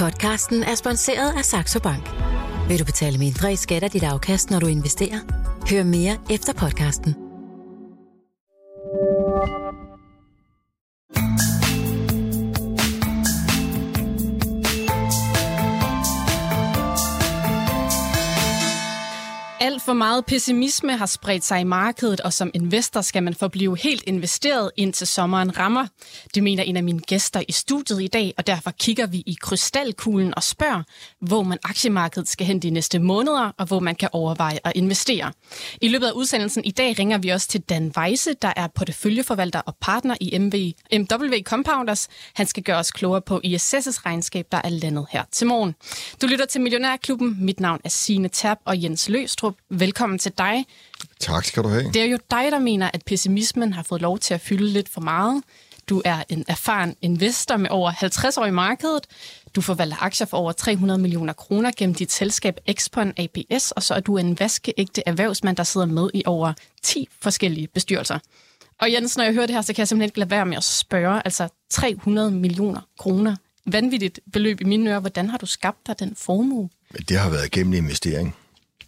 Podcasten er sponsoreret af Saxo Bank. Vil du betale mindre i skat af dit afkast, når du investerer? Hør mere efter podcasten. Meget pessimisme har spredt sig i markedet, og som investor skal man forblive helt investeret indtil sommeren rammer. Det mener en af mine gæster i studiet i dag, og derfor kigger vi i krystalkuglen og spørger, hvor man aktiemarkedet skal hen de næste måneder, og hvor man kan overveje at investere. I løbet af udsendelsen i dag ringer vi også til Dan Weise, der er porteføljeforvalter og partner i MV, MW Compounders. Han skal gøre os klogere på ISS' regnskab, der er landet her til morgen. Du lytter til Millionærklubben. Mit navn er Signe Tab og Jens Løstrup. Velkommen til dig. Tak skal du have. Det er jo dig, der mener, at pessimismen har fået lov til at fylde lidt for meget. Du er en erfaren investor med over 50 år i markedet. Du forvalter aktier for over 300 millioner kroner gennem dit selskab Expon APS, og så er du en vaskeægte erhvervsmand, der sidder med i over 10 forskellige bestyrelser. Og Jens, når jeg hører det her, så kan jeg simpelthen ikke lade være med at spørge, altså 300 millioner kroner, vanvittigt beløb i mine ører. Hvordan har du skabt dig den formue? Det har været gennem investering.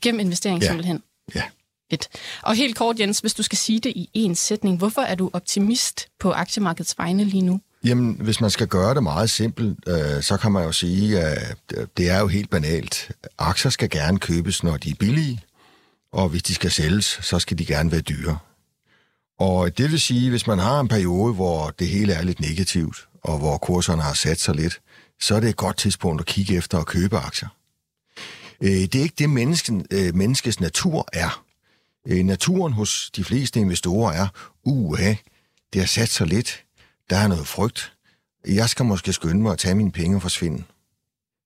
Gennem investering Ja. simpelthen? Ja. Et. Og helt kort, Jens, hvis du skal sige det i en sætning, hvorfor er du optimist på aktiemarkedets vegne lige nu? Jamen, hvis man skal gøre det meget simpelt, øh, så kan man jo sige, at det er jo helt banalt. Aktier skal gerne købes, når de er billige, og hvis de skal sælges, så skal de gerne være dyre. Og det vil sige, hvis man har en periode, hvor det hele er lidt negativt, og hvor kurserne har sat sig lidt, så er det et godt tidspunkt at kigge efter at købe aktier. Øh, Det er ikke det, mennesken, øh, menneskets natur er. Øh, Naturen hos de fleste investorer er, uha, det har sat sig lidt, der er noget frygt. Jeg skal måske skynde mig at tage mine penge og forsvinde.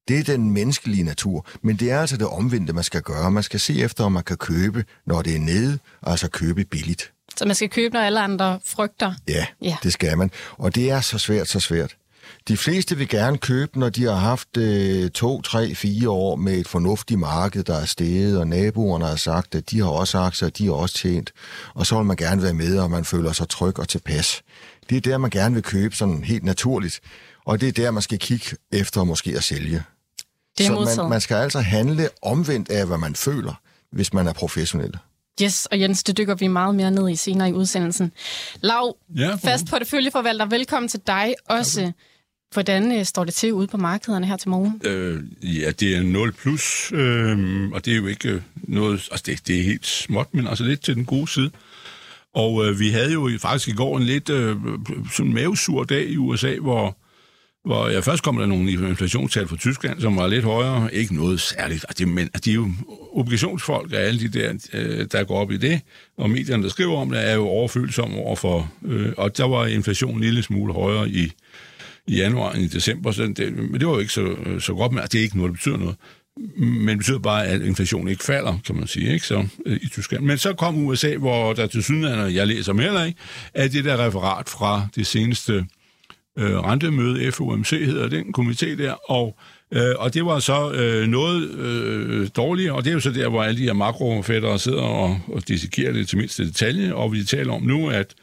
Det er den menneskelige natur, men det er altså det omvendte, man skal gøre. Man skal se efter, om man kan købe, når det er nede, altså købe billigt. Så man skal købe, når alle andre frygter. Ja, Ja. ja, det skal man. Og det er så svært, så svært. De fleste vil gerne købe, når de har haft øh, to, tre, fire år med et fornuftigt marked, der er steget, og naboerne har sagt, at de har også aktier, de har også tjent. Og så vil man gerne være med, og man føler sig tryg og tilpas. Det er der, man gerne vil købe sådan helt naturligt. Og det er der, man skal kigge efter måske at sælge. Det er så man, man skal altså handle omvendt af, hvad man føler, hvis man er professionel. Yes, og Jens, det dykker vi meget mere ned i senere i udsendelsen. Lav, Ja, for- fast porteføljeforvalter, velkommen til dig også. Hvordan øh, står det til ude på markederne her til morgen? Øh, ja, det er 0 plus, øh, og det er jo ikke øh, noget, altså det, det er helt småt, men altså lidt til den gode side. Og øh, vi havde jo faktisk i går en lidt øh, sådan mavesur dag i USA, hvor, hvor ja, først kom der nogle inflationstal fra Tyskland, som var lidt højere. Ikke noget særligt, altså, det, men de er jo obligationsfolk og alle de der, øh, der går op i det, og medierne, der skriver om det, er jo overfølsomme overfor, øh, og der var inflationen en lille smule højere i, i januar end i december, så det, men det var jo ikke så, øh, så godt, men altså, det er ikke noget, der betyder noget. Men det betyder bare, at inflationen ikke falder, kan man sige, ikke så, øh, i Tyskland. Men så kom USA, hvor der til synligheden, jeg læser mere heller ikke, at det der referat fra det seneste øh, rentemøde, FOMC hedder den komité der, og, øh, og det var så øh, noget øh, dårligere, og det er jo så der, hvor alle de her makrofættere sidder og, og dissekerer det til mindste detalje, og vi taler om nu, at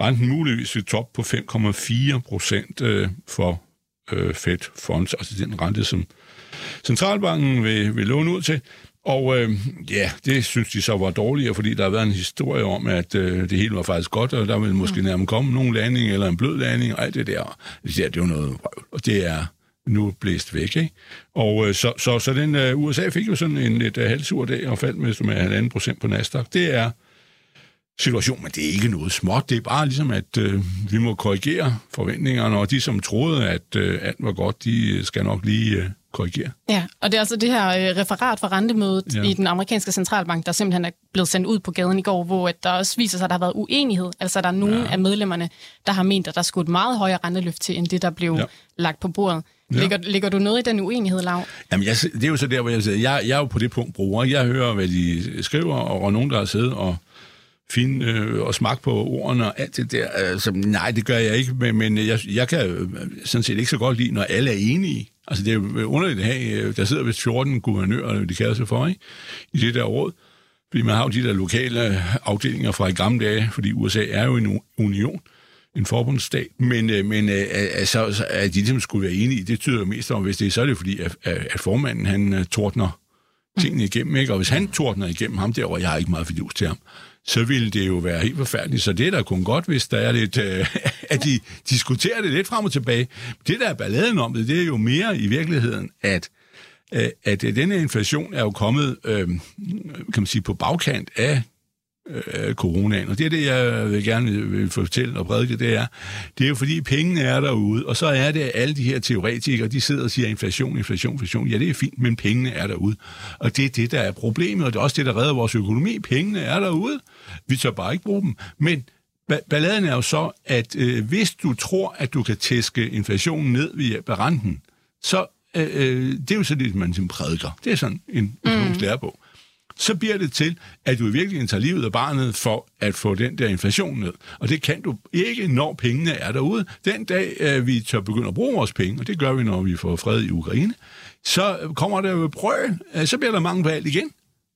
renten muligvis vil top på 5,4 procent øh, for øh, Fed Funds, altså den rente, som centralbanken vil, vil låne ud til. Og øh, ja, det synes de så var dårligere, fordi der har været en historie om, at øh, det hele var faktisk godt, og der vil måske nærmest komme nogen landing eller en blød landing, og alt det der. Det, der, det er jo noget røv, og det er nu blæst væk. Ikke? Og øh, så, så, så den øh, USA fik jo sådan en lidt øh, halvsur dag og faldt med, med halvanden procent på Nasdaq. Det er situation, men det er ikke noget småt. Det er bare ligesom, at øh, vi må korrigere forventningerne, og de, som troede, at øh, alt var godt, de skal nok lige øh, korrigere. Ja, og det er altså det her øh, referat fra rentemødet ja. I den amerikanske centralbank, der simpelthen er blevet sendt ud på gaden i går, hvor at der også viser sig, at der har været uenighed. Altså, der er nogle ja. af medlemmerne, der har ment, at der skulle et meget højere renteløft til, end det, der blev. Ja. lagt på bordet. Ja. Ligger, ligger du noget i den uenighed, Lav? Jamen, jeg, det er jo så der, hvor jeg siger, jeg, jeg er jo på det punkt bruger. Jeg hører, hvad de skriver, og, og nogen, der har siddet og fin øh, og på ordene og alt det der. Altså, nej, det gør jeg ikke, men, men jeg, jeg kan øh, sådan set ikke så godt lide, når alle er enige. Altså, det er jo underligt at have, øh, der sidder vist 14 guvernører, de kalder sig for, ikke? i det der råd. Fordi man har jo de der lokale afdelinger fra i gamle dage, fordi USA er jo en union. en forbundsstat. Men, øh, men altså, at de ligesom skulle være enige, det tyder jo mest om, hvis det er, så er det fordi, at, at formanden han tordner tingene igennem, ikke? Og hvis han tordner igennem ham derovre, jeg har ikke meget fidus til ham, så ville det jo være helt forfærdeligt. Så det er da kun godt, hvis der er lidt, øh, at de diskuterer det lidt frem og tilbage. Det, der er balladen om det, det er jo mere i virkeligheden, at øh, at øh, denne inflation er jo kommet, øh, kan man sige, på bagkant af øh, coronaen. Og det er det, jeg vil gerne vil fortælle og prædike, det er, det er jo fordi pengene er derude, og så er det alle de her teoretikere, de sidder og siger inflation, inflation, inflation. Ja, det er fint, men pengene er derude. Og det er det, der er problemet, og det er også det, der redder vores økonomi. Pengene er derude. Vi tør bare ikke bruge dem. Men balladen er jo så, at øh, hvis du tror, at du kan tæske inflationen ned ved renten, så øh, øh, det er jo så det, man som prædiker. Det er sådan en økonomisk mm. lærebog så bliver det til, at du i virkeligheden tager livet af barnet for at få den der inflation ned. Og det kan du ikke, når pengene er derude. Den dag, øh, vi tør begynde at bruge vores penge, og det gør vi, når vi får fred i Ukraine, så kommer der jo brød, øh, så bliver der mange alt igen.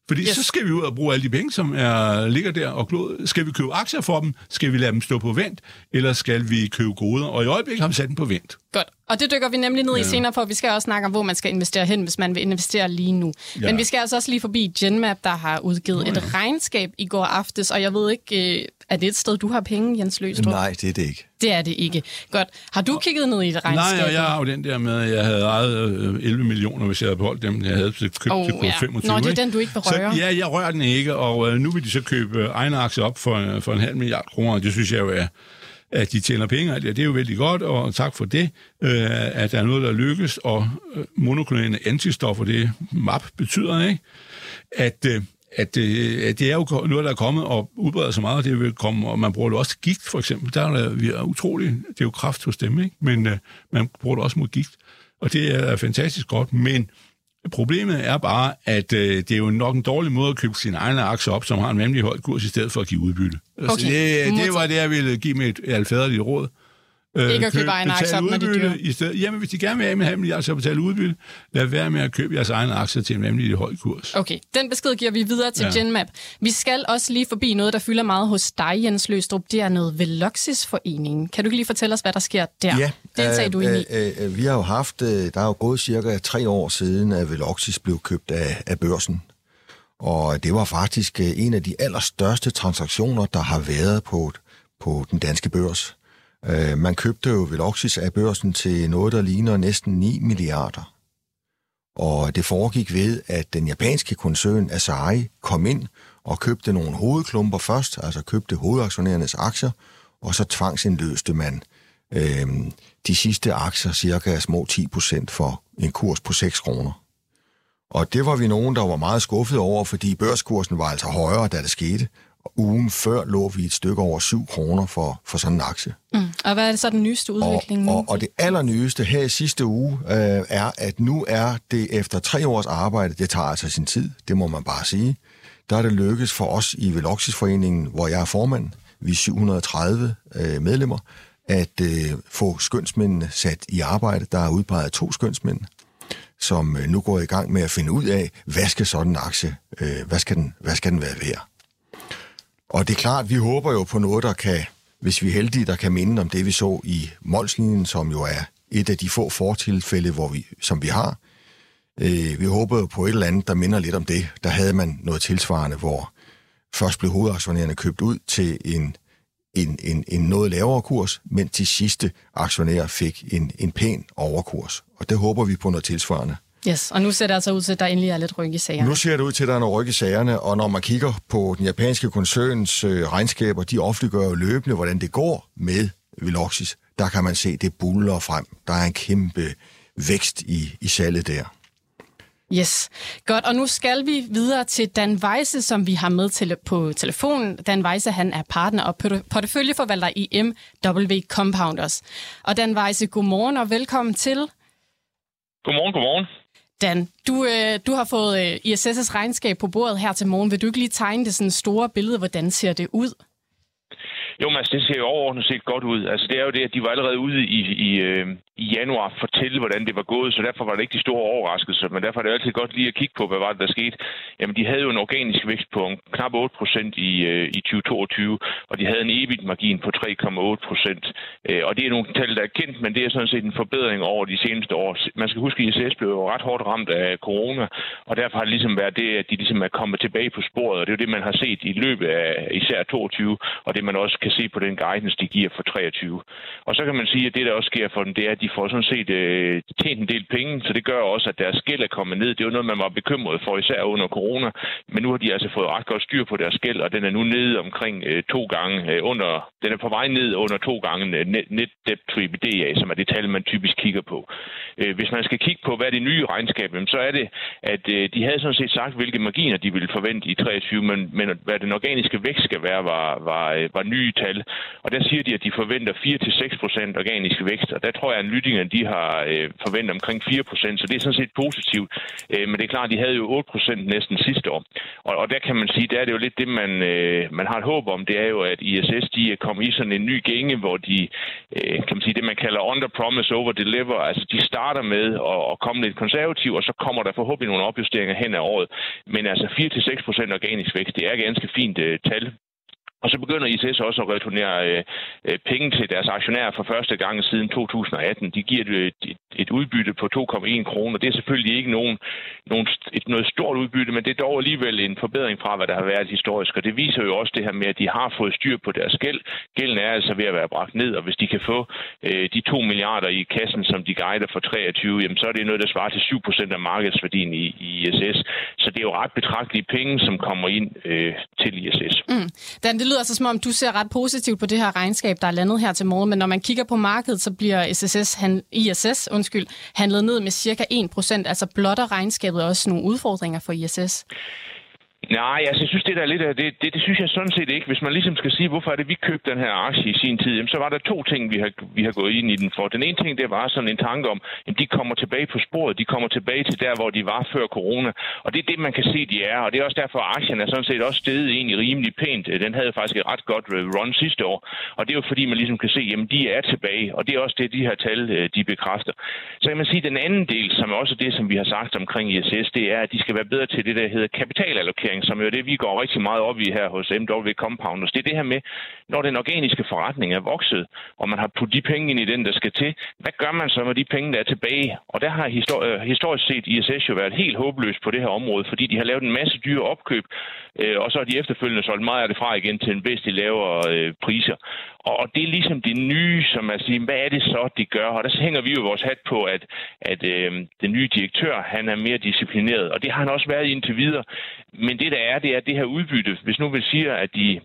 Fordi yes. så skal vi ud og bruge alle de penge, som er, ligger der og glod. Skal vi købe aktier for dem? Skal vi lade dem stå på vent? Eller skal vi købe goder? Og i øjeblikket har vi sat dem på vent. Godt. Og det dykker vi nemlig ned ja. i senere, for vi skal også snakke om, hvor man skal investere hen, hvis man vil investere lige nu. Ja. Men vi skal altså også lige forbi Genmap, der har udgivet oh, ja. et regnskab i går aftes, og jeg ved ikke, øh, er det et sted, du har penge, Jens Løstrup? Nej, det er det ikke. Det er det ikke. Godt. Har du kigget ned i et regnskab? Nej, og jeg har jo den der med, at jeg havde ejet 11 øh, millioner, hvis jeg havde beholdt dem. Jeg havde købt oh, det på ja. 25. Nå, det er den, du ikke røre. Så, ja, jeg rører den ikke, og øh, nu vil de så købe egne aktier op for, for en halv milliard kroner, det synes jeg jo er at de tjener penge, det er jo vældig godt, og tak for det, øh, at der er noget, der lykkes, og øh, monoklonale antistoffer, det MAP betyder, ikke? At, øh, at, øh, at det er jo noget, der er kommet og udbreder sig meget, og det vil komme, og man bruger det også gigt, for eksempel. Der er vi er utroligt, det er jo kraft hos dem, ikke? Men øh, man bruger det også mod gigt, og det er fantastisk godt, men Problemet er bare, at øh, det er jo nok en dårlig måde at købe sine egne aktier op, som har en vanvittig høj kurs, i stedet for at give udbytte. Okay. Altså, det, det var det, jeg ville give med et alfaderligt råd. Øh, ikke at købe egne aktier op, når de dyre. I stedet, jamen, hvis de gerne vil have med halv milliard, så betale udbytte, lad være med at købe jeres egne aktier til en vanvittig høj kurs. Okay, den besked giver vi videre til ja. Genmap. Vi skal også lige forbi noget, der fylder meget hos dig, Jens Løstrup. Det er noget Veloxis-foreningen. Kan du lige fortælle os, hvad der sker der? Ja, det øh, du ind i. Øh, øh, vi har jo haft, øh, der er jo gået cirka tre år siden, at Veloxis blev købt af, af børsen. Og det var faktisk øh, en af de allerstørste transaktioner, der har været på, på den danske børs. Øh, man købte jo Veloxis af børsen til noget, der ligner næsten 9 milliarder. Og det foregik ved, at den japanske koncern Asahi kom ind og købte nogle hovedklumper først, altså købte hovedaktionærernes aktier, og så tvangsindløste man øh, de sidste aktier, cirka små 10 procent for en kurs på 6 kroner. Og det var vi nogen, der var meget skuffet over, fordi børskursen var altså højere, da det skete, ugen før lå vi et stykke over 7 kroner for, for sådan en aktie. Mm. Og hvad er det så den nyeste udvikling? Og, og, og det allernygeste her i sidste uge øh, er, at nu er det efter tre års arbejde, det tager altså sin tid, det må man bare sige, der er det lykkes for os i Veloxis-foreningen, hvor jeg er formand, vi er 730 øh, medlemmer, at øh, få skønsmændene sat i arbejde. Der er udpeget to skønsmænd, som øh, nu går i gang med at finde ud af, hvad skal sådan en aktie, øh, hvad, skal den, hvad skal den være værd? Og det er klart, vi håber jo på noget, der kan, hvis vi er heldige, der kan minde om det, vi så i Molslinjen, som jo er et af de få fortilfælde, hvor vi, som vi har. Øh, vi håber jo på et eller andet, der minder lidt om det. Der havde man noget tilsvarende, hvor først blev hovedaktionærerne købt ud til en, en, en, en noget lavere kurs, men til sidste aktionærer fik en, en pæn overkurs. Og det håber vi på noget tilsvarende. Yes, og nu ser det altså ud til, at der endelig er lidt ryg i sagerne. Nu ser det ud til, at der er noget ryg i sagerne, og når man kigger på den japanske koncerns øh, regnskaber, de offentliggør jo løbende, hvordan det går med Veloxis. Der kan man se, det buller frem. Der er en kæmpe vækst i, i salget der. Yes, godt. Og nu skal vi videre til Dan Weisse, som vi har med til på telefonen. Dan Weisse, han er partner og porteføljeforvalter i MW Compounders. Og Dan Weisse, godmorgen og velkommen til. Godmorgen, godmorgen. Dan, du, øh, du har fået øh, ISS' regnskab på bordet her til morgen. Vil du ikke lige tegne det sådan store billede? Hvordan ser det ud? Jo, men altså, det ser jo overordnet set godt ud. Altså, det er jo det, at de var allerede ude i, i, øh, i januar fortælle, hvordan det var gået, så derfor var det ikke de store overraskelser, men derfor er det altid godt lige at kigge på, hvad var det, der skete. Jamen, de havde jo en organisk vækst på knap 8 procent i, øh, i 2022, og de havde en EBIT-margin på 3,8 procent. Øh, og det er nogle tal, der er kendt, men det er sådan set en forbedring over de seneste år. Man skal huske, at ISS blev jo ret hårdt ramt af corona, og derfor har det ligesom været det, at de ligesom er kommet tilbage på sporet, og det er jo det, man har set i løbet af især 22, og det man også kan se på den guidance, de giver for 23. Og så kan man sige, at det, der også sker for dem, det er, at de får sådan set øh, tjent en del penge, så det gør også, at deres gæld er kommet ned. Det er jo noget, man var bekymret for, især under corona, men nu har de altså fået ret godt styr på deres gæld, og den er nu nede omkring øh, to gange øh, under, den er på vej ned under to gange øh, net, net debt to EBITDA, som er det tal, man typisk kigger på. Øh, hvis man skal kigge på, hvad er det nye regnskab, så er det, at øh, de havde sådan set sagt, hvilke marginer de ville forvente i 23, men, men hvad den organiske vækst skal være, var, var, øh, var nye tal. Og der siger de, at de forventer 4-6% organisk vækst, og der tror jeg, at analytikerne de har øh, forventet omkring 4%, så det er sådan set positivt. Øh, men det er klart, de havde jo 8% næsten sidste år. Og, og der kan man sige, der er det jo lidt det, man, øh, man har et håb om, det er jo, at ISS de er kommet i sådan en ny gænge, hvor de, øh, kan man sige, det man kalder under promise, over deliver, altså de starter med at, at komme lidt konservativ, og så kommer der forhåbentlig nogle opjusteringer hen ad året. Men altså 4-6% organisk vækst, det er ganske fint øh, tal og så begynder ISS også at returnere øh, øh, penge til deres aktionærer for første gang siden 2018. De giver et, øh, et, et udbytte på 2,1 kroner. Det er selvfølgelig ikke nogen, nogen, et, noget stort udbytte, men det er dog alligevel en forbedring fra, hvad der har været historisk. Og det viser jo også det her med, at de har fået styr på deres gæld. Gælden er altså ved at være bragt ned, og hvis de kan få øh, de 2 milliarder i kassen, som de guider for 23, jamen, så er det noget, der svarer til 7 procent af markedsværdien i, i ISS. Så det er jo ret betragtelige penge, som kommer ind øh, til ISS. Mm. Dan, det lyder altså som om, du ser ret positivt på det her regnskab, der er landet her til morgen, men når man kigger på markedet, så bliver SSS, han, ISS undskyld, handlet ned med cirka 1%, altså blotter regnskabet også nogle udfordringer for ISS? Nej, altså, jeg synes, det der er lidt af det, det, det synes jeg sådan set ikke. Hvis man ligesom skal sige, hvorfor er det, vi købte den her aktie i sin tid, jamen, så var der to ting, vi har, vi har gået ind i den for. Den ene ting, det var sådan en tanke om, at de kommer tilbage på sporet, de kommer tilbage til der, hvor de var før corona. Og det er det, man kan se, de er. Og det er også derfor, at aktien er sådan set også steget egentlig rimelig pænt. Den havde faktisk et ret godt øh, run sidste år. Og det er jo fordi, man ligesom kan se, at de er tilbage. Og det er også det, de her tal, øh, de bekræfter. Så kan man sige, at den anden del, som er også det, som vi har sagt omkring ISS, det er, at de skal være bedre til det, der hedder kapitalallokering investering, som jo er det, vi går rigtig meget op i her hos MW Compounders. Det er det her med, når den organiske forretning er vokset, og man har puttet de penge ind i den, der skal til, hvad gør man så med de penge, der er tilbage? Og der har histori- øh, historisk set ISS jo været helt håbløst på det her område, fordi de har lavet en masse dyre opkøb, øh, og så har de efterfølgende solgt meget af det fra igen til en væsentlig lavere øh, priser. Og det er ligesom det nye, som at sige, hvad er det så, de gør? Og der hænger vi jo vores hat på, at, at øh, den nye direktør, han er mere disciplineret. Og det har han også været indtil videre. Men det der er, det er det her udbytte. Hvis nu vi siger, at de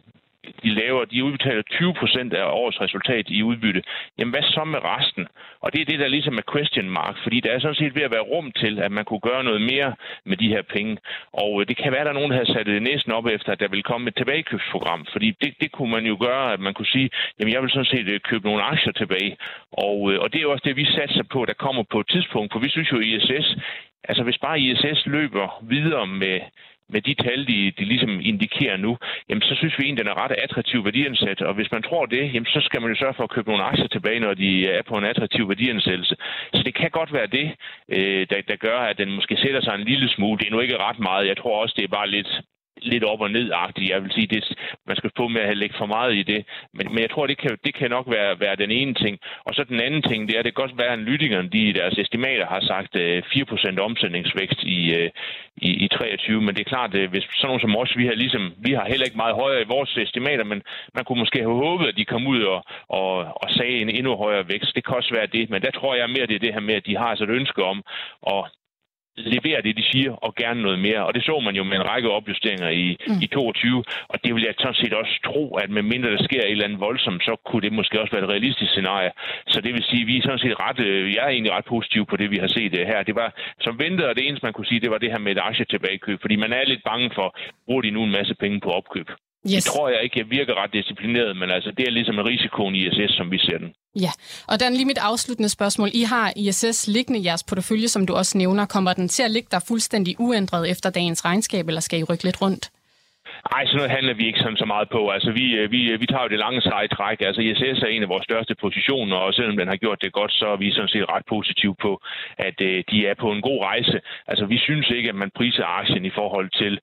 de laver, de udbetaler 20 procent af årets resultat i udbytte. Jamen hvad så med resten? Og det er det, der ligesom er question mark, fordi der er sådan set ved at være rum til, at man kunne gøre noget mere med de her penge. Og øh, det kan være, at der er nogen, der har sat næsten op efter, at der vil komme et tilbagekøbsprogram, fordi det, det kunne man jo gøre, at man kunne sige, jamen jeg vil sådan set øh, købe nogle aktier tilbage. Og, øh, og det er jo også det, vi satser på, der kommer på et tidspunkt, for vi synes jo, ISS, altså hvis bare ISS løber videre med, med de tal, de, de ligesom indikerer nu, jamen så synes vi egentlig, den er ret attraktiv værdiansat. Og hvis man tror det, jamen så skal man jo sørge for at købe nogle aktier tilbage, når de er på en attraktiv værdiansættelse. Så det kan godt være det, øh, der, der gør, at den måske sætter sig en lille smule. Det er nu ikke ret meget. Jeg tror også, det er bare lidt lidt op og ned-agtigt. Jeg vil sige, det, man skal få med at lægge for meget i det. Men, men jeg tror, det kan, det kan nok være, være den ene ting. Og så den anden ting, det er, det kan godt være, at analytikerne de i deres estimater har sagt øh, 4% omsætningsvækst i, øh, i, i 23. Men det er klart, at hvis sådan nogen som os, vi har, ligesom, vi har heller ikke meget højere i vores estimater, men man kunne måske have håbet, at de kom ud og, og, og sagde en endnu højere vækst. Det kan også være det, men der tror jeg mere, det er det her med, at de har altså et ønske om at levere det, de siger, og gerne noget mere. Og det så man jo med en række opjusteringer i, mm. i 22, og det vil jeg sådan set også tro, at med mindre der sker et eller andet voldsomt, så kunne det måske også være et realistisk scenarie. Så det vil sige, at vi er sådan set ret, øh, jeg er egentlig ret positiv på det, vi har set øh, her. Det var som ventet, og det eneste, man kunne sige, det var det her med et aktietilbagekøb, fordi man er lidt bange for, bruger de nu en masse penge på opkøb. Yes. Det tror jeg ikke, jeg virker ret disciplineret, men altså, det er ligesom en risikoen i ISS, som vi ser den. Ja, og den lige mit afsluttende spørgsmål. I har ISS liggende i jeres portefølje, som du også nævner. Kommer den til at ligge der fuldstændig uændret efter dagens regnskab, eller skal I rykke lidt rundt? Nej, sådan noget handler vi ikke sådan så meget på. Altså, vi, øh, vi, øh, vi tager jo det lange seje træk. Altså, ISS er en af vores største positioner, og selvom den har gjort det godt, så er vi sådan set ret positive på, at øh, de er på en god rejse. Altså, vi synes ikke, at man priser aktien i forhold til,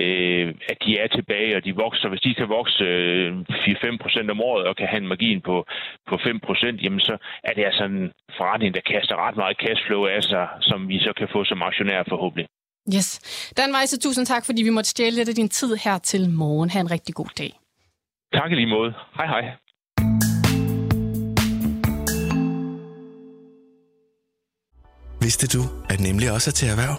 øh, at de er tilbage, og de vokser. Hvis de kan vokse øh, 4-5 procent om året og kan have en margin på, på 5 procent, jamen så er det altså en forretning, der kaster ret meget cashflow af sig, som vi så kan få som aktionær forhåbentlig. Yes. Dan Weisse, tusind tak, fordi vi måtte stjæle lidt af din tid her til morgen. Ha' en rigtig god dag. Tak i lige måde. Hej hej. Vidste du, at nemlig også er til erhverv?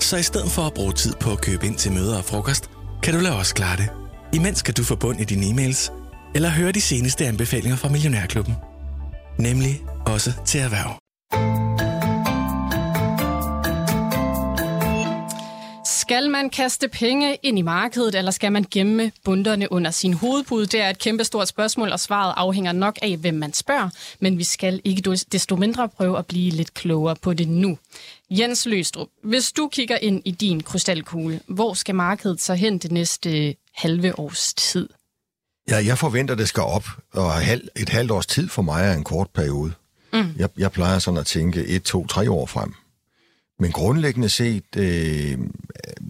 Så i stedet for at bruge tid på at købe ind til møder og frokost, kan du lade os klare det. Imens kan du få bund i dine e-mails, eller høre de seneste anbefalinger fra Millionærklubben. Nemlig også til erhverv. Skal man kaste penge ind i markedet, eller skal man gemme bunderne under sin hovedpude? Det er et kæmpestort spørgsmål, og svaret afhænger nok af, hvem man spørger. Men vi skal ikke desto mindre prøve at blive lidt klogere på det nu. Jens Løstrup, hvis du kigger ind i din krystalkugle, hvor skal markedet så hen det næste halve års tid? Ja, jeg forventer, det skal op, og et halvt års tid for mig er en kort periode. Mm. Jeg, jeg plejer sådan at tænke et, to, tre år frem. Men grundlæggende set øh,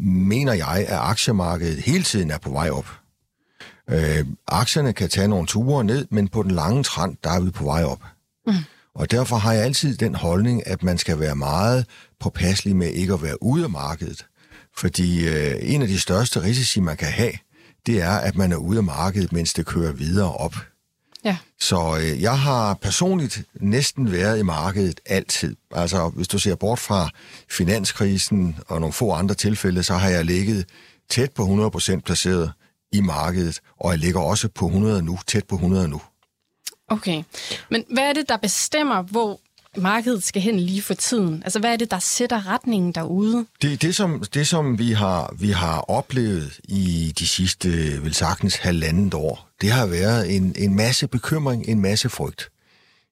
mener jeg, at aktiemarkedet hele tiden er på vej op. Øh, aktierne kan tage nogle ture ned, men på den lange trend, der er vi på vej op. Mm. Og derfor har jeg altid den holdning, at man skal være meget påpasselig med ikke at være ude af markedet. Fordi øh, en af de største risici, man kan have, det er, at man er ude af markedet, mens det kører videre op. Ja. Så øh, jeg har personligt næsten været i markedet altid. Altså, hvis du ser bort fra finanskrisen og nogle få andre tilfælde, så har jeg ligget tæt på 100% placeret i markedet, og jeg ligger også på 100 nu, tæt på 100 nu. Okay, men hvad er det, der bestemmer, hvor markedet skal hen lige for tiden? Altså, hvad er det, der sætter retningen derude? Det, det, som, det som vi har, vi har oplevet i de sidste, vel sagtens, halvandet år, det har været en, en masse bekymring, en masse frygt.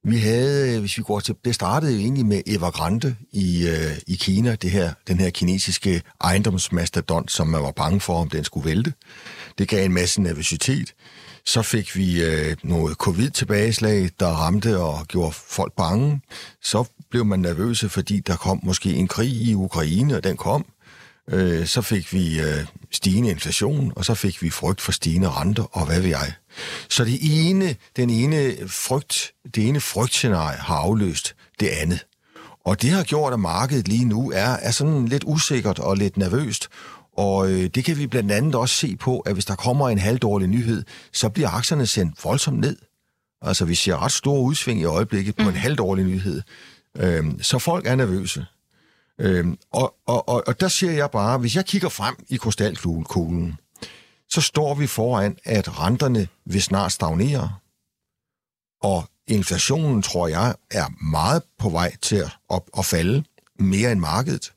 Vi havde, hvis vi går til, det startede jo egentlig med Evergrande i, øh, i Kina, det her, den her kinesiske ejendomsmastodont, som man var bange for, om den skulle vælte. Det gav en masse nervøsitet. Så fik vi øh, noget covid-tilbageslag, der ramte og gjorde folk bange. Så blev man nervøse, fordi der kom måske en krig i Ukraine, og den kom. Øh, så fik vi øh, stigende inflation, og så fik vi frygt for stigende renter, og hvad ved jeg. Så det ene, den ene frygt, det ene frygtscenarie har afløst det andet. Og det har gjort, at markedet lige nu er, er sådan lidt usikkert og lidt nervøst, og øh, det kan vi blandt andet også se på, at hvis der kommer en halvdårlig nyhed, så bliver aktierne sendt voldsomt ned. Altså, vi ser ret store udsving i øjeblikket på mm. en halvdårlig nyhed. Øhm, så folk er nervøse. Øhm, og, og, og, og der siger jeg bare, hvis jeg kigger frem i krystalkuglen, så står vi foran, at renterne vil snart stagnere. Og inflationen, tror jeg, er meget på vej til at, at, at falde mere end markedet.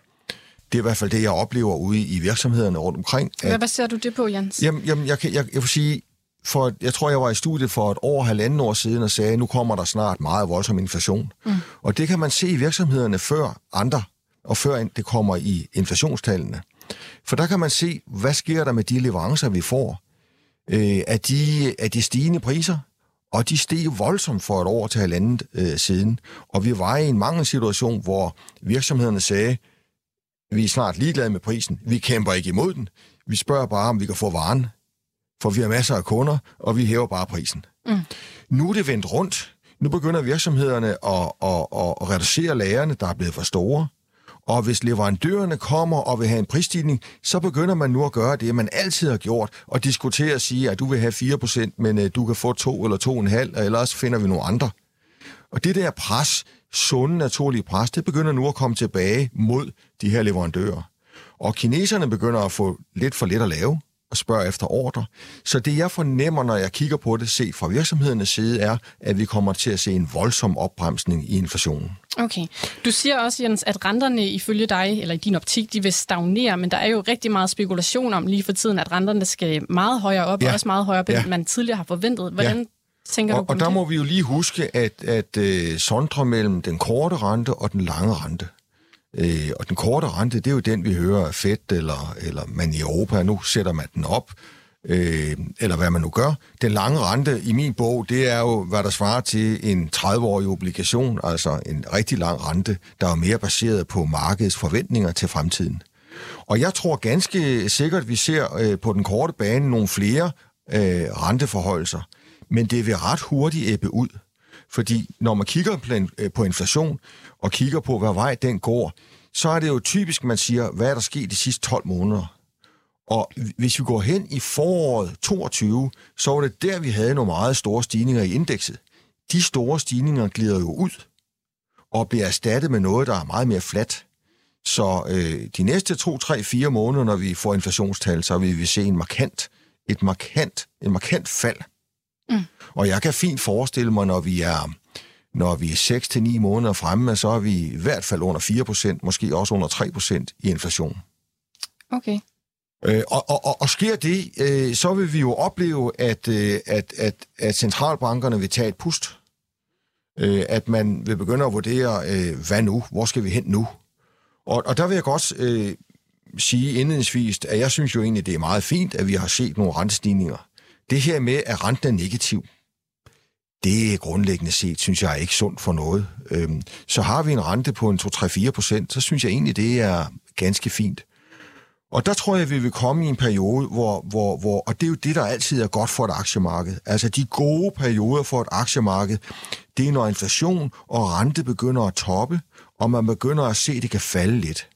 Det er i hvert fald det, jeg oplever ude i virksomhederne rundt omkring. At, Hvad baserer du det på, Jens? Jamen, jamen jeg, jeg, jeg, jeg vil sige, for, jeg tror, jeg var i studiet for et år, halvanden år siden og sagde, at nu kommer der snart meget voldsom inflation. Mm. Og det kan man se i virksomhederne før andre, og før det kommer i inflationstallene. For der kan man se, hvad sker der med de leverancer, vi får øh, af, de, af de stigende priser. Og de steg voldsomt for et år til halvandet øh, siden. Og vi var i en mangelsituation, hvor virksomhederne sagde, vi er snart ligeglade med prisen. Vi kæmper ikke imod den. Vi spørger bare, om vi kan få varen. For vi har masser af kunder, og vi hæver bare prisen. Mm. Nu er det vendt rundt. Nu begynder virksomhederne at, at, at, at reducere lagerne, der er blevet for store. Og hvis leverandørerne kommer og vil have en prisstigning, så begynder man nu at gøre det, man altid har gjort, og diskutere og sige, at du vil have 4%, men uh, du kan få 2 eller 2,5, eller ellers finder vi nogle andre. Og det der pres, sunde naturlige pres, det begynder nu at komme tilbage mod de her leverandører. Og kineserne begynder at få lidt for lidt at lave og spørger efter ordre. Så det jeg fornemmer, når jeg kigger på det, set fra virksomhedernes side, er, at vi kommer til at se en voldsom opbremsning i inflationen. Okay. Du siger også, Jens, at renterne ifølge dig, eller i din optik, de vil stagnere, men der er jo rigtig meget spekulation om lige for tiden, at renterne skal meget højere op, ja. og også meget højere op, end ja. man tidligere har forventet. Hvordan ja. Tænker og, du Og der det? må vi jo lige huske, at, at uh, sondre mellem den korte rente og den lange rente. Øh, og den korte rente, det er jo den, vi hører Fed eller, eller man i Europa, nu sætter man den op øh, eller hvad man nu gør. Den lange rente i min bog, det er jo, hvad der svarer til en 30-årig obligation, altså en rigtig lang rente, der er mere baseret på markedets forventninger til fremtiden. Og jeg tror ganske sikkert, at vi ser øh, på den korte bane nogle flere øh, renteforholdelser, men det vil ret hurtigt æbbe ud. Fordi når man kigger øh, på inflation og kigger på, hvad vej den går, så er det jo typisk, man siger, hvad er der sket de sidste 12 måneder? Og hvis vi går hen i foråret 22, så var det der, vi havde nogle meget store stigninger i indekset. De store stigninger glider jo ud og bliver erstattet med noget, der er meget mere fladt. Så øh, de næste 2, 3, 4 måneder, når vi får inflationstal, så vil vi se en markant, et markant, en markant fald. Mm. Og jeg kan fint forestille mig, når vi er når vi er 6-9 måneder fremme, så er vi i hvert fald under 4%, måske også under 3% i inflation. Okay. Øh, og, og, og, og sker det, øh, så vil vi jo opleve, at, øh, at, at, at centralbankerne vil tage et pust. Øh, at man vil begynde at vurdere, øh, hvad nu? Hvor skal vi hen nu? Og, og der vil jeg godt øh, sige indledningsvis, at jeg synes jo egentlig, det er meget fint, at vi har set nogle rentestigninger. Det her med, at renten er negativ, det er grundlæggende set, synes jeg, er ikke sundt for noget. Øhm, så har vi en rente på en 2-3-4 procent, så synes jeg egentlig, det er ganske fint. Og der tror jeg, vi vil komme i en periode, hvor, hvor, hvor, og det er jo det, der altid er godt for et aktiemarked. Altså de gode perioder for et aktiemarked, det er når inflation og rente begynder at toppe, og man begynder at se, at det kan falde lidt.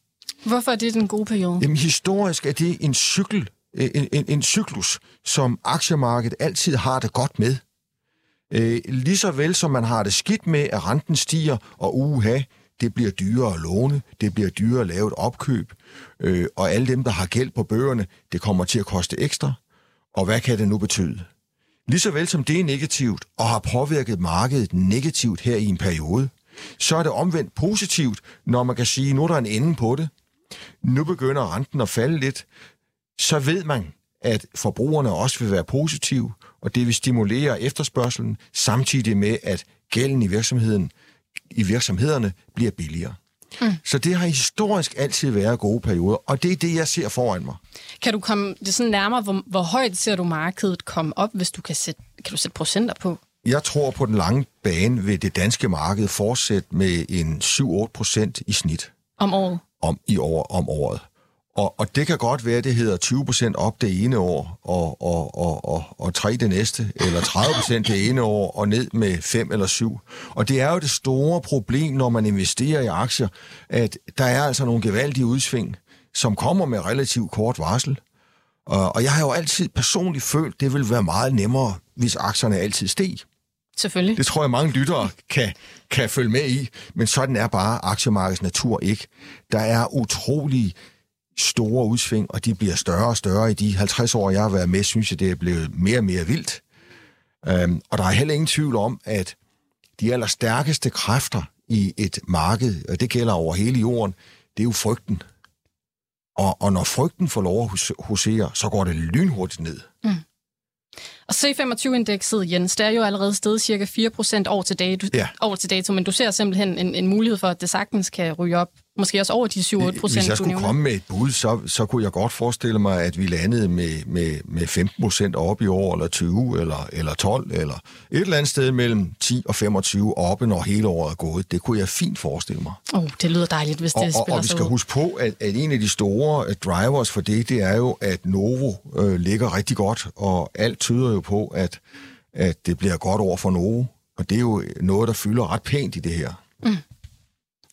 Hvorfor er det den gode periode? Jamen historisk er det en cykel, Øh, en, en, en cyklus, som aktiemarkedet altid har det godt med. Øh, lige så vel som man har det skidt med, at renten stiger, og uha, det bliver dyrere at låne, det bliver dyrere at lave et opkøb, øh, og alle dem, der har gæld på bøgerne, det kommer til at koste ekstra. Og hvad kan det nu betyde? Lige så vel som det er negativt, og har påvirket markedet negativt her i en periode, så er det omvendt positivt, når man kan sige, nu er der en ende på det. Nu begynder renten at falde lidt. Så ved man, at forbrugerne også vil være positive, og det vil stimulere efterspørgselen, samtidig med, at gælden i virksomheden i virksomhederne bliver billigere. Mm. Så det har historisk altid været gode perioder, og det er det, jeg ser foran mig. Kan du komme det sådan nærmere, hvor, hvor højt ser du markedet komme op, hvis du kan sætte, kan du sætte procenter på? Jeg tror på den lange bane vil det danske marked fortsætte med en 7-8 procent i snit. Om året? Om, i år, om året. Og, og det kan godt være, at det hedder 20 procent op det ene år, og, og, og, og, og 3 det næste, eller 30 procent det ene år, og ned med 5 eller 7. Og det er jo det store problem, når man investerer i aktier, at der er altså nogle gevaldige udsving, som kommer med relativt kort varsel. Og, og jeg har jo altid personligt følt, det vil være meget nemmere, hvis aktierne altid steg. Selvfølgelig. Det tror jeg, mange lyttere kan, kan følge med i, men sådan er bare aktiemarkedets natur ikke. Der er utrolig store udsving, og de bliver større og større. I de 50 år, jeg har været med, synes jeg, det er blevet mere og mere vildt. Øhm, og der er heller ingen tvivl om, at de allerstærkeste kræfter i et marked, og det gælder over hele jorden, det er jo frygten. Og, og når frygten får lov at husere, så går det lynhurtigt ned. Mm. Og C25-indekset, Jens, det er jo allerede steget cirka 4% år til, dato, ja. år til dato, men du ser simpelthen en, en mulighed for, at det sagtens kan ryge op, måske også over de 7-8 procent. Hvis jeg skulle komme med et bud, så, så kunne jeg godt forestille mig, at vi landede med, med, med 15 procent op i år, eller 20, eller, eller 12, eller et eller andet sted mellem 10 og 25 oppe, når hele året er gået. Det kunne jeg fint forestille mig. Oh, det lyder dejligt, hvis det og, spiller Og, og vi skal ud. huske på, at, at en af de store øh, drivers for det, det er jo, at Novo øh, ligger rigtig godt, og alt tyder jo på, at, at det bliver godt over for Novo. Og det er jo noget, der fylder ret pænt i det her. Mm.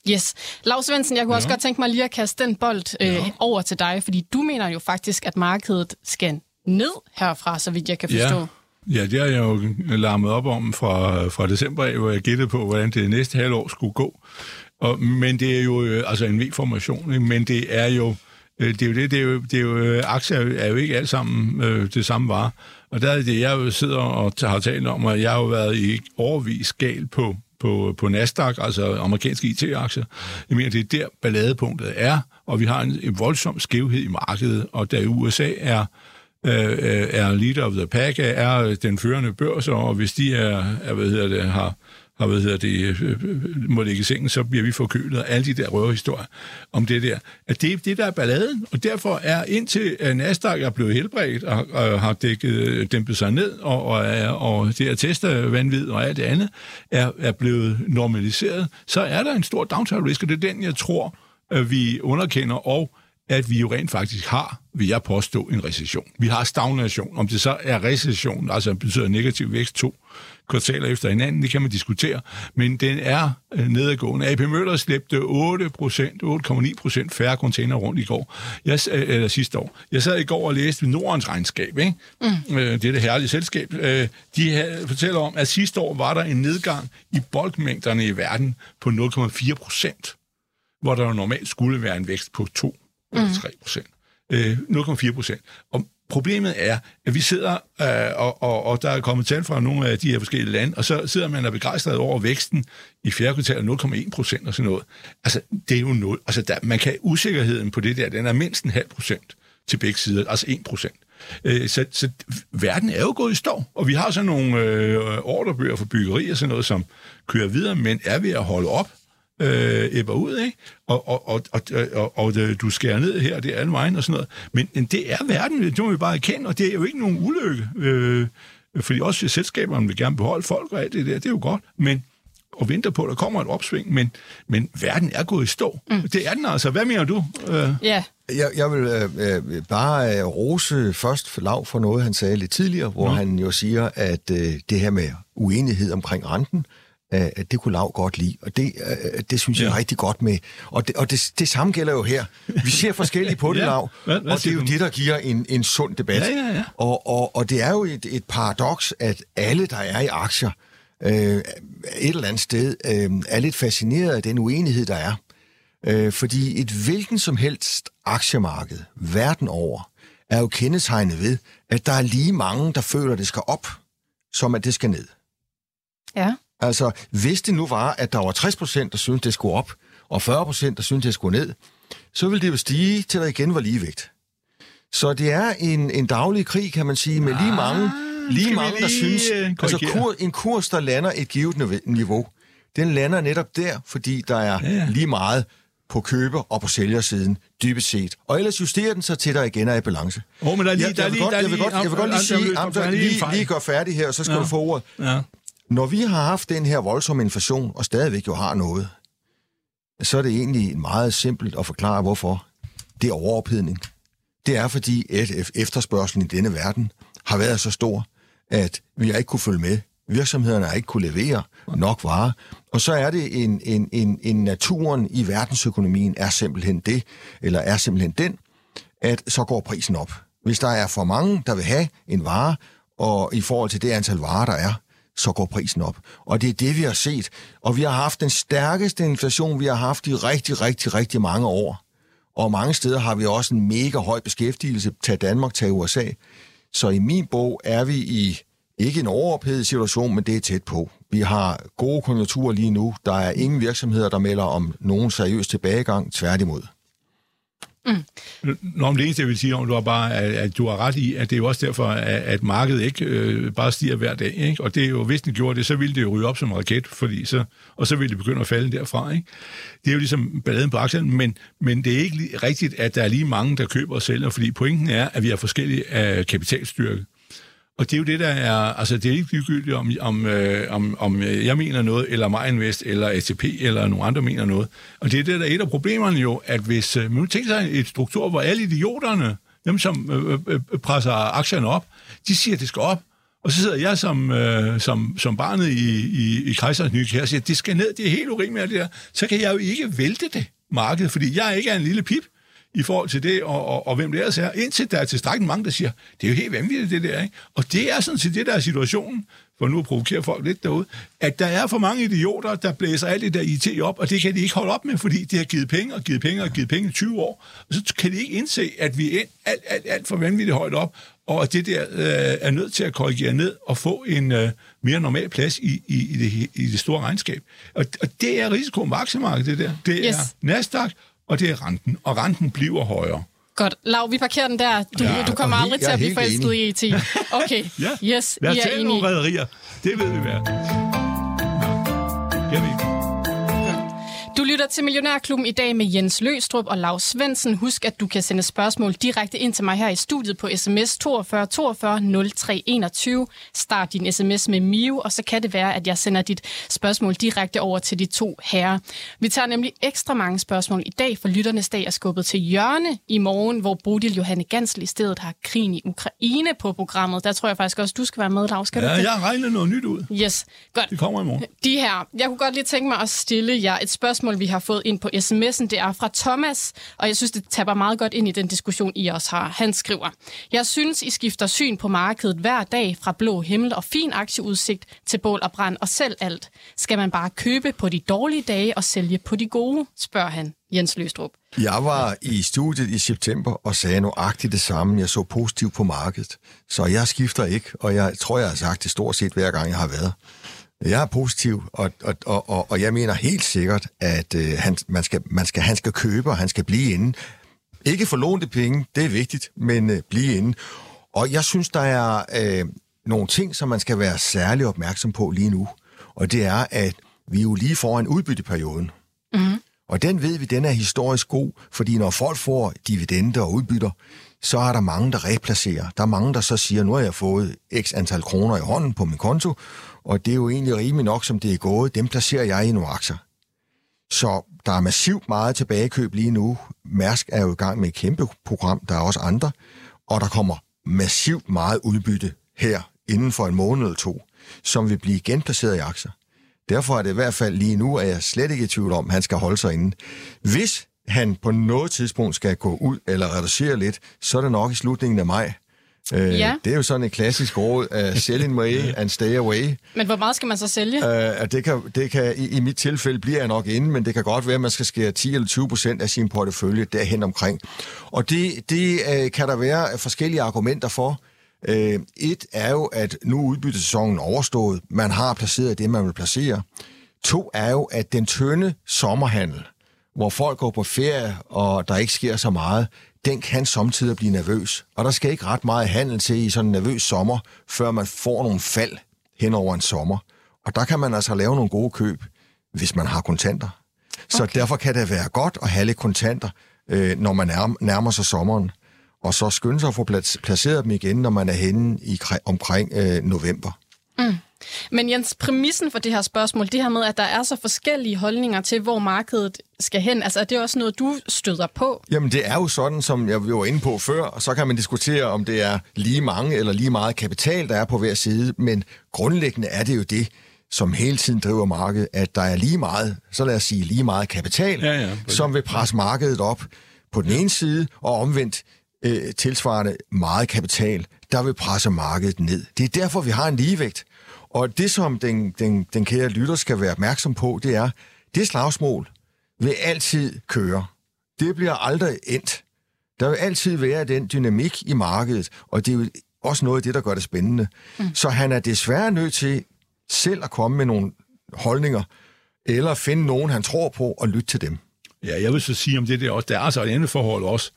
Yes. Lars Svendsen, jeg kunne ja. også godt tænke mig lige at kaste den bold øh, ja. over til dig, fordi du mener jo faktisk, at markedet skal ned herfra, så vidt jeg kan forstå. Ja. Ja, det har jeg jo larmet op om fra, fra december, hvor jeg gættede på, hvordan det næste halvår skulle gå. Og, men det er jo øh, altså en V-formation, men det er jo øh, det er jo det, det er jo, det er jo øh, aktier er jo ikke alt sammen øh, det samme var. Og der er det, jeg jo sidder og har talt om, at jeg har jo været i overvis gal på på, på Nasdaq, altså amerikanske IT-aktier. Jeg mener, det er der balladepunktet er, og vi har en, en voldsom skævhed i markedet, og da USA er øh, øh, er leader of the pack, er den førende børs, og hvis de er, er hvad hedder det, har, har hvad hedder det, øh, øh, øh, må ligge i sengen, så bliver vi forkølet, og alle de der røverhistorier om det der. At det er det, der er balladen, og derfor er indtil Nasdaq er blevet helbredt og, og har dækket, dæmpet sig ned, og, og, og det her testervandvid og alt det andet er, er blevet normaliseret, så er der en stor downside risk, og det er den, jeg tror, vi underkender, og at vi jo rent faktisk har, vil jeg påstå, en recession. Vi har stagnation. Om det så er recession, altså betyder negativ vækst to kvartaler efter hinanden, det kan man diskutere, men den er øh, nedadgående. AP Møller slæbte 8% 8,9 procent færre container rundt i går, jeg, øh, eller sidste år. Jeg sad i går og læste Nordens regnskab, ikke? Mm. Øh, det er det herlige selskab. De fortæller om, at sidste år var der en nedgang i boldmængderne i verden på 0,4 procent, hvor der jo normalt skulle være en vækst på 2 mm. 3 procent. 0,4 procent. Og Problemet er, at vi sidder, øh, og, og, og der er kommet tal fra nogle af de her forskellige lande, og så sidder man og begejstret over væksten i fjerde kvartal 0,1 procent og sådan noget. Altså, det er jo noget. Altså, der, man kan usikkerheden på det der, den er mindst en halv procent til begge sider, altså 1 procent. Øh, så, så verden er jo gået i stå, og vi har sådan nogle øh, ordrebøger for byggeri og sådan noget, som kører videre, men er ved at holde op øh, æbber ud, ikke? Og, og, og, og, og, og du skærer ned her, det er alle vejen og sådan noget. Men, men det er verden, det må vi bare erkende, og det er jo ikke nogen ulykke. Øh, fordi også selskaberne vil gerne beholde folk og alt det der, det er jo godt, men og venter på, at der kommer et opsving, men, men verden er gået i stå. Mm. Det er den altså. Hvad mener du? Øh? Ja. Jeg, jeg vil øh, øh bare øh, rose først for Lav for noget, han sagde lidt tidligere, hvor mm. han jo siger, at øh, det her med uenighed omkring renten, at det kunne Lav godt lide, og det, det synes jeg er rigtig godt med. Og, det, og det, det samme gælder jo her. Vi ser forskelligt på det, ja. Lav, hvad, hvad og det er jo det, der giver en, en sund debat. Ja, ja, ja. Og, og, og det er jo et, et paradoks, at alle, der er i aktier, øh, et eller andet sted, øh, er lidt fascineret af den uenighed, der er. Øh, fordi et hvilken som helst aktiemarked verden over, er jo kendetegnet ved, at der er lige mange, der føler, at det skal op, som at det skal ned. Ja. Altså, hvis det nu var, at der var 60 procent, der syntes, det skulle op, og 40 procent, der syntes, det skulle ned, så ville det jo stige, til der igen var ligevægt. Så det er en, en daglig krig, kan man sige, med lige mange, ah, lige mange der synes... Øh, altså, kur, en kurs, der lander et givet niveau, den lander netop der, fordi der er ja, ja. lige meget på køber- og på sælgersiden, dybest set. Og ellers justerer den sig til, der igen er i balance. Åh, oh, men der er lige... Jeg, vil, godt, vil, godt, jeg vil godt lige sige, lige, lige gøre færdig her, og så skal ja. du få ordet. Ja. Når vi har haft den her voldsomme inflation, og stadigvæk jo har noget, så er det egentlig meget simpelt at forklare, hvorfor. Det er overophedning. Det er fordi, at efterspørgselen i denne verden har været så stor, at vi har ikke kunne følge med. Virksomhederne har ikke kunne levere nok varer. Og så er det en, en, en, en naturen i verdensøkonomien er simpelthen det, eller er simpelthen den, at så går prisen op. Hvis der er for mange, der vil have en vare, og i forhold til det antal varer, der er, så går prisen op. Og det er det, vi har set. Og vi har haft den stærkeste inflation, vi har haft i rigtig, rigtig, rigtig mange år. Og mange steder har vi også en mega høj beskæftigelse. Tag Danmark, tag USA. Så i min bog er vi i ikke en overophedet situation, men det er tæt på. Vi har gode konjunkturer lige nu. Der er ingen virksomheder, der melder om nogen seriøs tilbagegang. Tværtimod. Mm. Nå, det eneste, jeg vil sige om, du har bare, at, at du har ret i, at det er jo også derfor, at, at markedet ikke øh, bare stiger hver dag. Ikke? Og det er jo, hvis den gjorde det, så ville det jo ryge op som en raket, fordi så, og så ville det begynde at falde derfra. Ikke? Det er jo ligesom balladen på aktien, men, men det er ikke rigtigt, at der er lige mange, der køber og sælger, fordi pointen er, at vi har forskellige øh, kapitalstyrke. Og det er jo det, der er, altså det er ikke ligegyldigt, om, om, øh, om, om øh, jeg mener noget, eller MyInvest, eller ATP, eller nogen andre mener noget. Og det er det, der er et af problemerne jo, at hvis øh, man tænker sig et struktur, hvor alle idioterne, dem som øh øh, øh, øh, presser aktierne op, de siger, at det skal op. Og så sidder jeg som, øh, som, som barnet i, i, i Kejserens Nye Kære og siger, at det skal ned, det er helt urimeligt det der. Så kan jeg jo ikke vælte det marked, fordi jeg ikke er en lille pip i forhold til det, og, og, og hvem det ellers er, indtil der er tilstrækkeligt mange, der siger, det er jo helt vanvittigt det der, ikke? Og det er sådan set det, der er situationen, for nu at provokere folk lidt derude, at der er for mange idioter, der blæser alt det der IT op, og det kan de ikke holde op med, fordi de har givet penge og givet penge og givet penge i 20 år, og så kan de ikke indse, at vi er alt, alt, alt for vanvittigt højt op, og at det der øh, er nødt til at korrigere ned og få en øh, mere normal plads i, i, i, det, i det store regnskab. Og, og det er risiko aktiemarkedet, det der. Det yes. er Nasdaq, og det er renten, og renten bliver højere. Godt. Lav, vi parkerer den der. Du, ja, du kommer aldrig til at blive forelsket i ET. Okay, ja. yes, Lad os tale nogle rædderier. Det ved vi hvad. Jeg ved ikke. Du lytter til Millionærklubben i dag med Jens Løstrup og Lars Svendsen. Husk, at du kan sende spørgsmål direkte ind til mig her i studiet på sms 42 42 03 21. Start din sms med Mio, og så kan det være, at jeg sender dit spørgsmål direkte over til de to herrer. Vi tager nemlig ekstra mange spørgsmål i dag, for lytternes dag er skubbet til hjørne i morgen, hvor Bodil Johanne Gansel i stedet har krigen i Ukraine på programmet. Der tror jeg faktisk også, du skal være med, Lars. Skal Ja, du jeg har regnet noget nyt ud. Yes, godt. Det kommer i morgen. De her, jeg kunne godt lige tænke mig at stille jer et spørgsmål, vi har fået ind på sms'en. Det er fra Thomas, og jeg synes, det tapper meget godt ind i den diskussion, I også har. Han skriver, Jeg synes, I skifter syn på markedet hver dag fra blå himmel og fin aktieudsigt til bål og brand og selv alt. Skal man bare købe på de dårlige dage og sælge på de gode, spørger han Jens Løstrup. Jeg var i studiet i september og sagde nøjagtigt det samme. Jeg så positivt på markedet. Så jeg skifter ikke, og jeg tror, jeg har sagt det stort set hver gang, jeg har været. Jeg er positiv, og, og, og, og, og jeg mener helt sikkert, at øh, han, man skal, man skal, han skal købe, og han skal blive inde. Ikke for lånte penge, det er vigtigt, men øh, blive inde. Og jeg synes, der er øh, nogle ting, som man skal være særlig opmærksom på lige nu. Og det er, at vi er jo lige foran udbytteperioden. Og den ved vi, den er historisk god, fordi når folk får dividender og udbytter, så er der mange, der replacerer. Der er mange, der så siger, nu har jeg fået x antal kroner i hånden på min konto, og det er jo egentlig rimelig nok, som det er gået. Dem placerer jeg i nogle aktier. Så der er massivt meget tilbagekøb lige nu. Mærsk er jo i gang med et kæmpe program, der er også andre, og der kommer massivt meget udbytte her inden for en måned eller to, som vil blive genplaceret i aktier. Derfor er det i hvert fald lige nu, at jeg slet ikke i tvivl om, at han skal holde sig inde. Hvis han på noget tidspunkt skal gå ud eller reducere lidt, så er det nok i slutningen af maj. Øh, Ja. Det er jo sådan et klassisk råd af sell in way and stay away. Men hvor meget skal man så sælge? Øh, det kan, det kan, i, I mit tilfælde bliver jeg nok inde, men det kan godt være, at man skal skære 10 eller 20 procent af sin portefølje derhen omkring. Og det, det øh, kan der være forskellige argumenter for. Øh, et er jo, at nu er udbyttesæsonen overstået. Man har placeret det, man vil placere. To er jo, at den tynde sommerhandel, hvor folk går på ferie, og der ikke sker så meget, den kan samtidig blive nervøs. Og der skal ikke ret meget handel til i sådan en nervøs sommer, før man får nogle fald hen over en sommer. Og der kan man altså lave nogle gode køb, hvis man har kontanter. Så okay. derfor kan det være godt at have lidt kontanter, øh, når man nærmer, sig sommeren. Og så skynde sig at få plac- placeret dem igen, når man er henne i, omkring øh, november. Men Jens, præmissen for det her spørgsmål, det her med, at der er så forskellige holdninger til, hvor markedet skal hen, altså er det også noget, du støder på? Jamen det er jo sådan, som jeg var inde på før, og så kan man diskutere, om det er lige mange eller lige meget kapital, der er på hver side, men grundlæggende er det jo det, som hele tiden driver markedet, at der er lige meget, så lad os sige lige meget kapital, Ja, ja, som vil presse markedet op på den ene side, og omvendt øh, tilsvarende meget kapital, der vil presse markedet ned. Det er derfor, vi har en ligevægt. Og det, som den, den, den kære lytter skal være opmærksom på, det er, det slagsmål vil altid køre. Det bliver aldrig endt. Der vil altid være den dynamik i markedet, og det er jo også noget af det, der gør det spændende. Mm. Så han er desværre nødt til selv at komme med nogle holdninger, eller finde nogen, han tror på, og lytte til dem. Ja, jeg vil så sige om det der også. Der er altså et andet forhold også,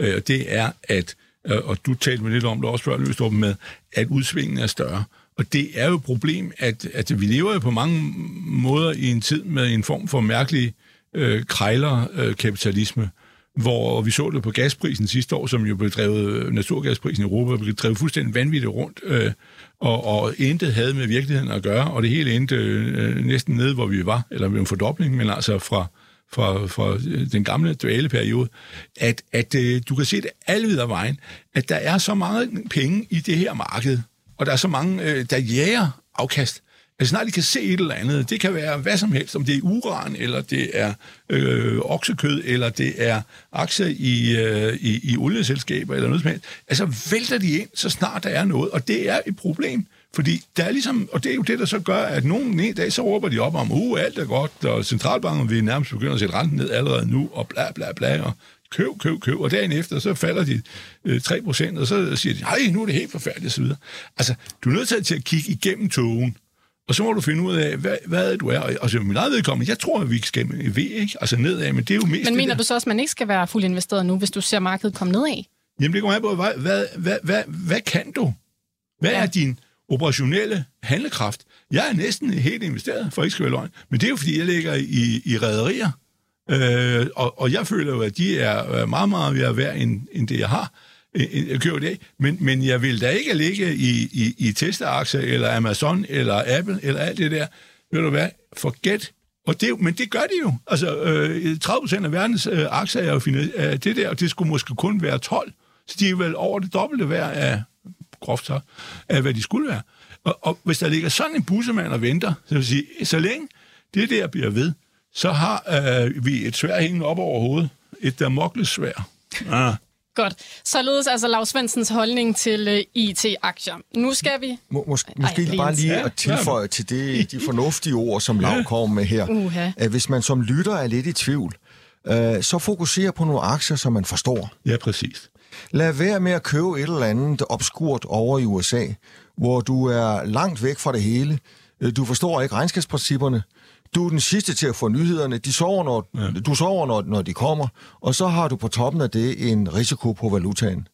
øh, og det er, at, øh, og du talte med lidt om det også før, Løstrup, med, at udsvingen er større. Og det er jo et problem, at, at vi lever jo på mange måder i en tid med en form for mærkelig øh, krejlerkapitalisme, hvor vi så det på gasprisen sidste år, som jo blev drevet, naturgasprisen i Europa, blev drevet fuldstændig vanvittigt rundt, øh, og, og intet havde med virkeligheden at gøre, og det hele endte øh, næsten nede, hvor vi var, eller med en fordobling, men altså fra, fra, fra den gamle duale periode, at, at øh, du kan se det alle videre vejen, at der er så mange penge i det her marked, og der er så mange, øh, der jager afkast. Altså snart de kan se et eller andet, det kan være hvad som helst, om det er uran, eller det er øh, oksekød, eller det er aktier i, øh, i, i olieselskaber, eller noget som helst. Altså vælter de ind, så snart der er noget, og det er et problem. Fordi der er ligesom, og det er jo det, der så gør, at nogen en dag, så råber de op om, uh, alt er godt, og centralbanken vil nærmest begynde at sætte renten ned allerede nu, og bla bla bla, og køb, køb, køb, og dagen efter, så falder de øh, 3%, og så siger de, nej, nu er det helt forfærdeligt, osv. Altså, du er nødt til at, til at kigge igennem togen, og så må du finde ud af, hvad, hvad du er. Og altså, min eget vedkommende, jeg tror, at vi skal med V, ikke? Altså nedad, men det er jo mest Men mener du så også, at man ikke skal være fuldt investeret nu, hvis du ser markedet komme nedad? Jamen, det kommer an på, hvad, hvad, hvad, hvad, hvad kan du? Hvad Ja. er din operationelle handlekraft. Jeg er næsten helt investeret, for ikke skal være løgn. Men det er jo, fordi jeg ligger i, i rædderier, øh, og, og jeg føler jo, at de er øh, meget, meget mere værd, end, end det, jeg har jeg køber det Men, men jeg vil da ikke ligge i, i, i Tesla-aktier, eller Amazon, eller Apple, eller alt det der. Ved du hvad? Forget. Og det, men det gør de jo. Altså, øh, 30 procent af verdens øh, aktier er jo af øh, det der, og det skulle måske kun være 12. Så de er vel over det dobbelte værd af, groft så, af hvad de skulle være. Og, og hvis der ligger sådan en bussemand og venter, så vil sige, så længe det der bliver ved, så har øh, vi et svær hængende op over hovedet. Et damokles svær. Ah. Godt. Således altså Lars Svendsens holdning til uh, øh, IT-aktier. Nu skal vi... Må, mås- måske Ej, bare lige at tilføje til det, de fornuftige ord, som Lav kommer med her. Uh-huh. At hvis man som lytter er lidt i tvivl, uh, så fokuserer på nogle aktier, som man forstår. Ja, præcis. Lad være med at købe et eller andet obskurt over i USA, hvor du er langt væk fra det hele. Øh, du forstår ikke regnskabsprincipperne du er den sidste til at få nyhederne. De sover, når, ja. Du sover, når, når de kommer, og så har du på toppen af det en risiko på valutaen.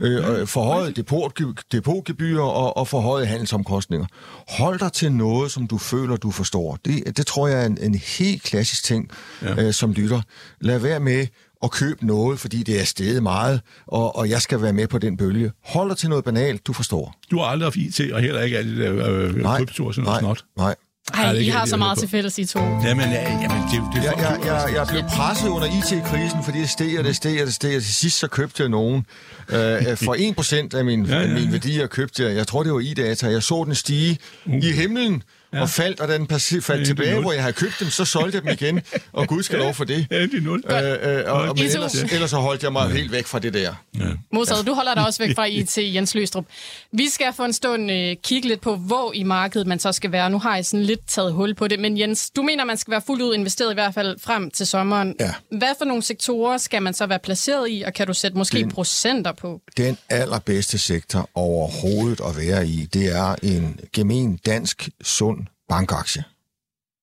Øh, ja. Forhøjet depot, depotgebyr og, og forhøjet handelsomkostninger. Hold dig til noget, som du føler, du forstår. Det, det tror jeg er en, en helt klassisk ting, ja. øh, som lytter. Lad være med at købe noget, fordi det er steget meget, og, og jeg skal være med på den bølge. Hold dig til noget banalt, du forstår. Du har aldrig haft IT, og heller ikke alt det der øh, krypto og sådan noget nej, snot. Nej, ej, I har så meget til fælles, I to. Jamen, ja, jamen det, det jeg, jeg, jeg, jeg blev presset under IT-krisen, fordi det steg, og det steg, og det steg, og til sidst så købte jeg nogen. Uh, for 1% af min, ja, ja, ja. min værdier købte jeg, jeg tror det var i-data, jeg så den stige uh. i himlen, ja. og faldt, og den faldt tilbage, hvor jeg havde købt dem, så solgte jeg dem igen, og gud skal lov for det. Ja, det er nul. Øh, øh, og, og, men ellers, ellers så holdt jeg mig ja. helt væk fra det der. Ja. Modsat, ja. du holder dig også væk fra IT, Jens Løstrup. Vi skal for en stund øh, kigge lidt på, hvor i markedet man så skal være. Nu har jeg sådan lidt taget hul på det, men Jens, du mener, man skal være fuldt ud investeret i hvert fald frem til sommeren. Ja. Hvad for nogle sektorer skal man så være placeret i, og kan du sætte måske den, procenter på? Den allerbedste sektor overhovedet at være i, det er en gemen dansk, sund bankaktie.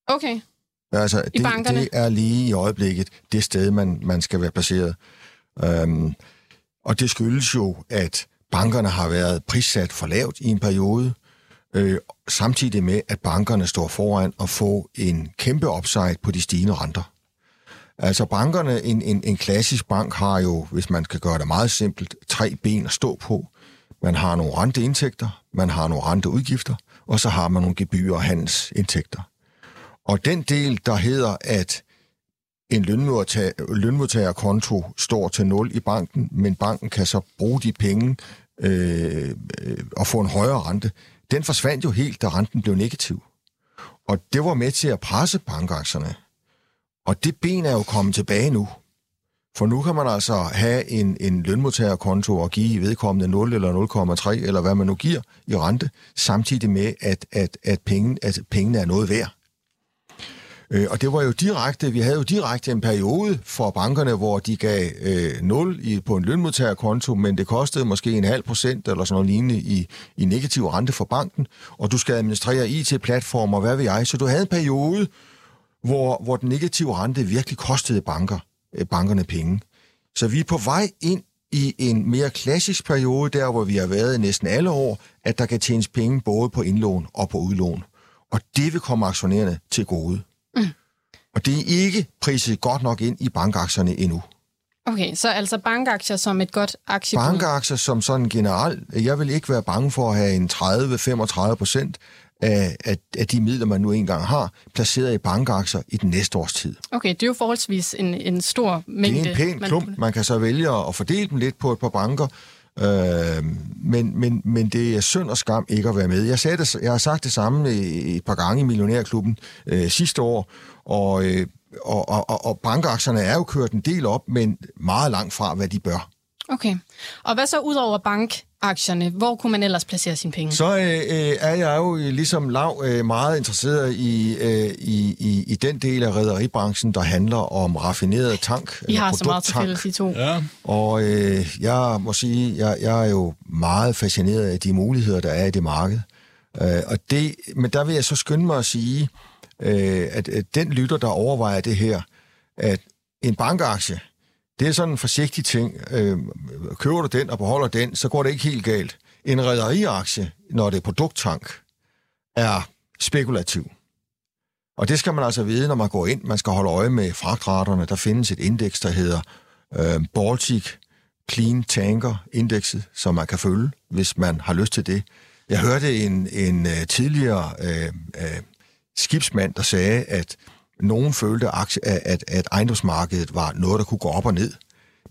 Okay. Altså, I det, bankerne? det er lige i øjeblikket det sted, man, man skal være placeret. Um, og det skyldes jo, at bankerne har været prissat for lavt i en periode, øh, samtidig med, at bankerne står foran at få en kæmpe upside på de stigende renter. Altså bankerne, en, en, en klassisk bank har jo, hvis man skal gøre det meget simpelt, tre ben at stå på. Man har nogle renteindtægter, man har nogle renteudgifter, og så har man nogle gebyrer og handelsindtægter. Og den del, der hedder, at en lønmodtager, lønmodtagerkonto står til 0 i banken, men banken kan så bruge de penge øh, og få en højere rente, den forsvandt jo helt, da renten blev negativ. Og det var med til at presse bankaktierne. Og det ben er jo kommet tilbage nu. For nu kan man altså have en, en lønmodtagerkonto og give vedkommende 0 eller 0,3, eller hvad man nu giver i rente, samtidig med, at, at, at, penge, at pengene er noget værd. Øh, og det var jo direkte, vi havde jo direkte en periode for bankerne, hvor de gav øh, 0 i, på en lønmodtagerkonto, men det kostede måske en halv procent eller sådan noget lignende i, i negativ rente for banken, og du skal administrere IT-platformer, hvad ved jeg. Så du havde en periode, hvor, hvor den negative rente virkelig kostede banker. Øh, bankerne penge. Så vi er på vej ind i en mere klassisk periode, der hvor vi har været næsten alle år, at der kan tjenes penge både på indlån og på udlån. Og det vil komme aktionærerne til gode. Mm. Og det er ikke priset godt nok ind i bankaktierne endnu. Okay, så altså bankaktier som et godt aktiebud? Bankaktier som sådan generelt. Jeg vil ikke være bange for at have en 30-35 procent af, af, af de midler, man nu engang har, placeret i bankaktier i den næste års tid. Okay, det er jo forholdsvis en, en stor mængde. Det er en pæn man... klump. Man kan så vælge at fordele dem lidt på et par banker, øh, men, men, men det er synd og skam ikke at være med. Jeg, sagde det, jeg har sagt det samme et par gange i Millionærklubben øh, sidste år, og, øh, og, og, og bankaktierne er jo kørt en del op, men meget langt fra, hvad de bør. Okay. Og hvad så ud over bankaktierne? Hvor kunne man ellers placere sine penge? Så øh, øh er jeg jo ligesom lav øh, meget interesseret i, øh, i, i, i den del af rædderibranchen, der handler om raffineret tank. I har så meget til fælles, I to. Ja. Og øh, jeg må sige, jeg, jeg er jo meget fascineret af de muligheder, der er i det marked. Øh, og det, men der vil jeg så skynde mig at sige, øh, at, at den lytter, der overvejer det her, at en bankaktie, det er sådan en forsigtig ting. Øh, køber du den og beholder den, så går det ikke helt galt. En rædderiaktie, når det er produkttank, er spekulativ. Og det skal man altså vide, når man går ind. Man skal holde øje med fragtraterne. Der findes et indeks, der hedder øh, Baltic Clean Tanker Indekset, som man kan følge, hvis man har lyst til det. Jeg hørte en, en øh, tidligere øh, øh, skibsmand, der sagde, at nogen følte, aktie, at, at ejendomsmarkedet var noget, der kunne gå op og ned.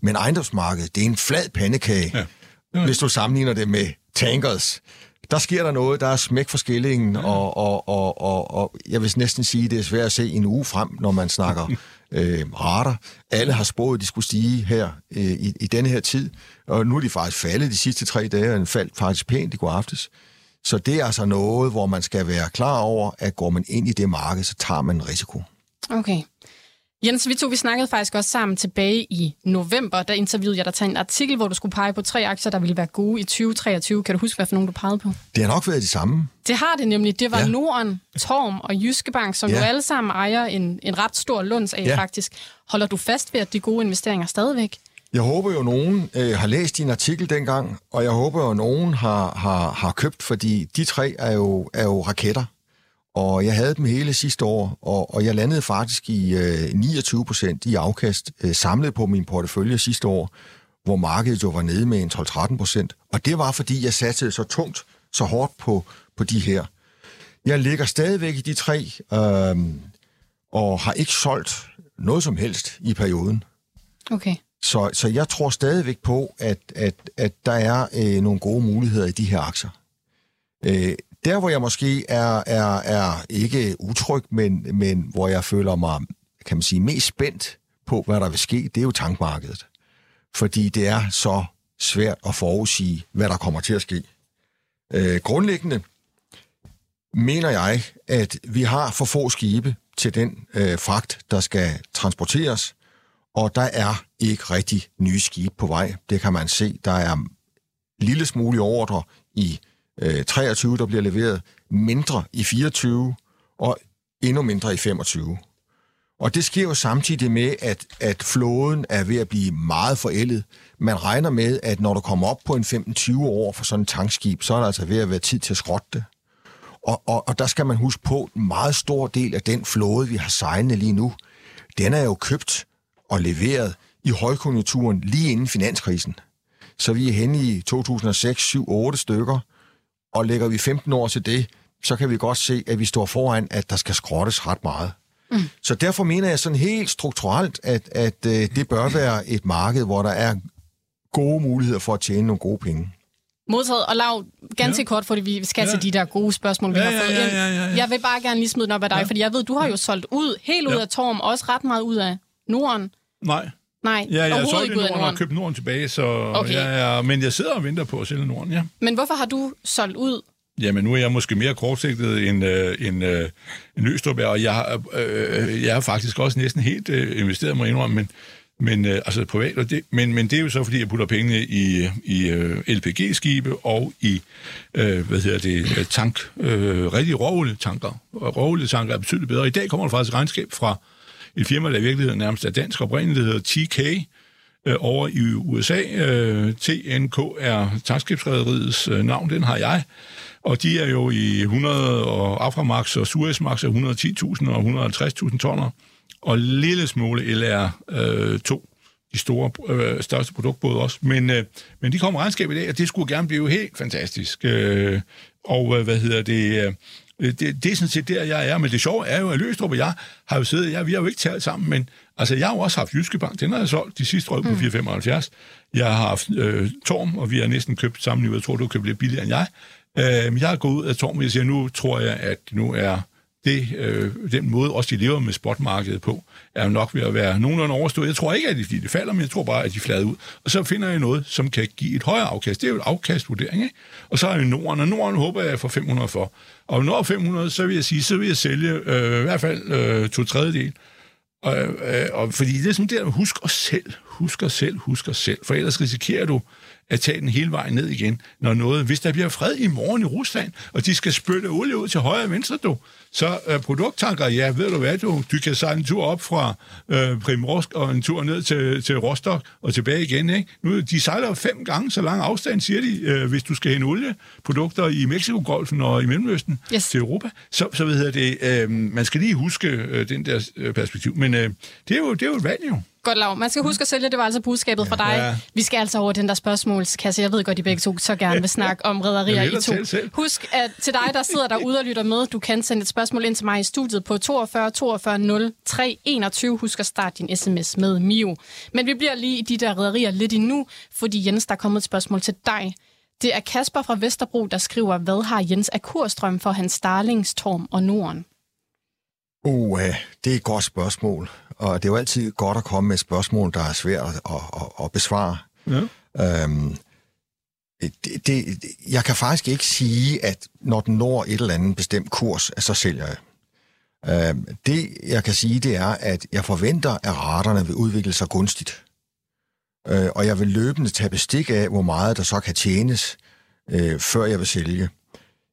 Men ejendomsmarkedet, det er en flad pandekage, ja. Ja. hvis du sammenligner det med tankers. Der sker der noget, der er smæk for skillingen, ja. og, og, og, og, og jeg vil næsten sige, at det er svært at se en uge frem, når man snakker øh, rater. Alle har spået, at de skulle stige her øh, i, i denne her tid, og nu er de faktisk faldet de sidste tre dage, og den faldt faktisk pænt i går aftes. Så det er altså noget, hvor man skal være klar over, at går man ind i det marked, så tager man en risiko. Okay. Jens, vi to vi snakkede faktisk også sammen tilbage i november. Der interviewede jeg dig til en artikel, hvor du skulle pege på tre aktier, der ville være gode i 2023. Kan du huske, hvad for nogen du pegede på? Det har nok været de samme. Det har det nemlig. Det var ja. Norden, Torm og Jyske Bank, som ja. du alle sammen ejer en, en ret stor lunds af ja. faktisk. Holder du fast ved, at de gode investeringer stadigvæk? Jeg håber jo, nogen øh, har læst din artikel dengang, og jeg håber jo, at nogen har, har, har købt, fordi de tre er jo, er jo raketter. Og jeg havde dem hele sidste år, og, og jeg landede faktisk i øh, 29 procent i afkast øh, samlet på min portefølje sidste år, hvor markedet jo var nede med en 12-13 procent. Og det var, fordi jeg satte så tungt, så hårdt på, på de her. Jeg ligger stadigvæk i de tre, øh, og har ikke solgt noget som helst i perioden. Okay. Så, så jeg tror stadigvæk på, at, at, at der er øh, nogle gode muligheder i de her aktier. Øh, der, hvor jeg måske er, er, er ikke utryg, men, men hvor jeg føler mig, kan man sige, mest spændt på, hvad der vil ske, det er jo tankmarkedet. Fordi det er så svært at forudsige, hvad der kommer til at ske. Øh, grundlæggende mener jeg, at vi har for få skibe til den øh, fragt, der skal transporteres, og der er ikke rigtig nye skibe på vej. Det kan man se. Der er lille smule ordre i øh, 23, der bliver leveret, mindre i 24 og endnu mindre i 25. Og det sker jo samtidig med, at, at flåden er ved at blive meget forældet. Man regner med, at når du kommer op på en 15-20 år for sådan en tankskib, så er der altså ved at være tid til at skrotte det. Og, og, og der skal man huske på, en meget stor del af den flåde, vi har sejlende lige nu, den er jo købt og leveret i højkonjunkturen lige inden finanskrisen. Så vi er henne i 2006, 7, 8 stykker, og lægger vi 15 år til det, så kan vi godt se, at vi står foran, at der skal skrottes ret meget. Mm. Så derfor mener jeg sådan helt strukturelt, at, at uh, det bør være et marked, hvor der er gode muligheder for at tjene nogle gode penge. Modtaget. Og Lav, ganske ja. kort, fordi vi skal ja. til de der gode spørgsmål, vi ja, har fået ja, ja, ja, ja, ja. Jeg vil bare gerne lige smide den op af dig, ja. fordi jeg ved, du har jo solgt ud, helt ud ja. af Torm, også ret meget ud af Norden. Nej. Nej, ja, jeg har solgt Norden, Norden og købt Norden tilbage, så okay. jeg er, men jeg sidder og venter på at sælge Norden, ja. Men hvorfor har du solgt ud? Jamen, nu er jeg måske mere kortsigtet end, øh, end, øh, en Østrup og jeg, øh, jeg har faktisk også næsten helt øh, investeret mig indrømme, men, men øh, altså privat, og det, men, men det er jo så, fordi jeg putter pengene i, i øh, LPG-skibe og i, øh, hvad hedder det, tank, øh, rigtig råolietanker. Råolietanker er betydeligt bedre. I dag kommer der faktisk regnskab fra et firma, der i virkeligheden nærmest er dansk oprindeligt, der hedder TK, øh, over i USA. Øh, TNK er tankskibsrederiets øh, navn, den har jeg. Og de er jo i 100, og Aframax og Suezmax er 110.000 og 150.000 tonner. Og lille smule LR2, øh, de store, øh, største produktbåde også. Men, øh, men de kommer regnskab i dag, og det skulle gerne blive helt fantastisk. Øh, og øh, hvad hedder det... Øh, det, det er sådan set der, jeg er. Men det sjove er jo, at Løstrup og jeg har jo siddet, ja, vi har jo ikke talt sammen, men altså, jeg har jo også haft Jyske Bank. Den har jeg solgt de sidste år på 4,75. Mm. Jeg har haft øh, Torm, og vi har næsten købt samme niveau. Jeg tror, du har købt lidt billigere end jeg. Øh, men jeg har gået ud af Torm, og jeg siger, nu tror jeg, at nu er det, øh, den måde, også de lever med spotmarkedet på, er nok ved at være nogenlunde overstået. Jeg tror ikke, at de, de falder, men jeg tror bare, at de flader ud. Og så finder jeg noget, som kan give et højere afkast. Det er jo et afkastvurdering, ikke? Og så er jeg Norden, og Norden håber jeg får 500 for. Og når 500, så vil jeg sige, så vil jeg sælge øh, i hvert fald øh, to tredjedel. Og, øh, og fordi det er sådan der, husk os selv, husk os selv, husk os selv. For ellers risikerer du at tage den hele vejen ned igen, når noget, hvis der bliver fred i morgen i Rusland, og de skal spytte olie ud til højre og venstre, du, så uh, produkttanker, ja, ved du hvad, du, du kan sejle en tur op fra uh, Primorsk og en tur ned til, til Rostock og tilbage igen, ikke? Nu, de sejler fem gange så lang afstand, siger de, uh, hvis du skal hente olieprodukter i Mexiko-golfen og i Mellemøsten Yes. til Europa. Så, så hvad hedder det, uh, man skal lige huske uh, den der uh, perspektiv. Men uh, det, er jo, det er jo et valg, jo. Godt lav. Man skal huske at sælge, det var altså budskabet fra dig. Ja. Vi skal altså over den der spørgsmålskasse. Jeg ved godt, I begge to så gerne vil snakke om rædderier i to. selv. Husk, at til dig, der sidder derude og lytter med, du kan sende et spørgsmål ind til mig i studiet på 42 42 03 21. Husk at starte din sms med Mio. Men vi bliver lige i de der rædderier lidt endnu, fordi Jens, der er kommet et spørgsmål til dig. Det er Kasper fra Vesterbro, der skriver, hvad har Jens af kurstrøm for hans Starlingstorm og Norden? Uh, det er et godt spørgsmål, og det er jo altid godt at komme med spørgsmål, der er svært at, at, at, besvare. Ja. Øhm, det, det, jeg kan faktisk ikke sige, at når den når et eller andet bestemt kurs, så sælger jeg. Øhm, det, jeg kan sige, det er, at jeg forventer, at raterne vil udvikle sig gunstigt. Øh, og jeg vil løbende tage bestik af, hvor meget der så kan tjenes, øh, før jeg vil sælge.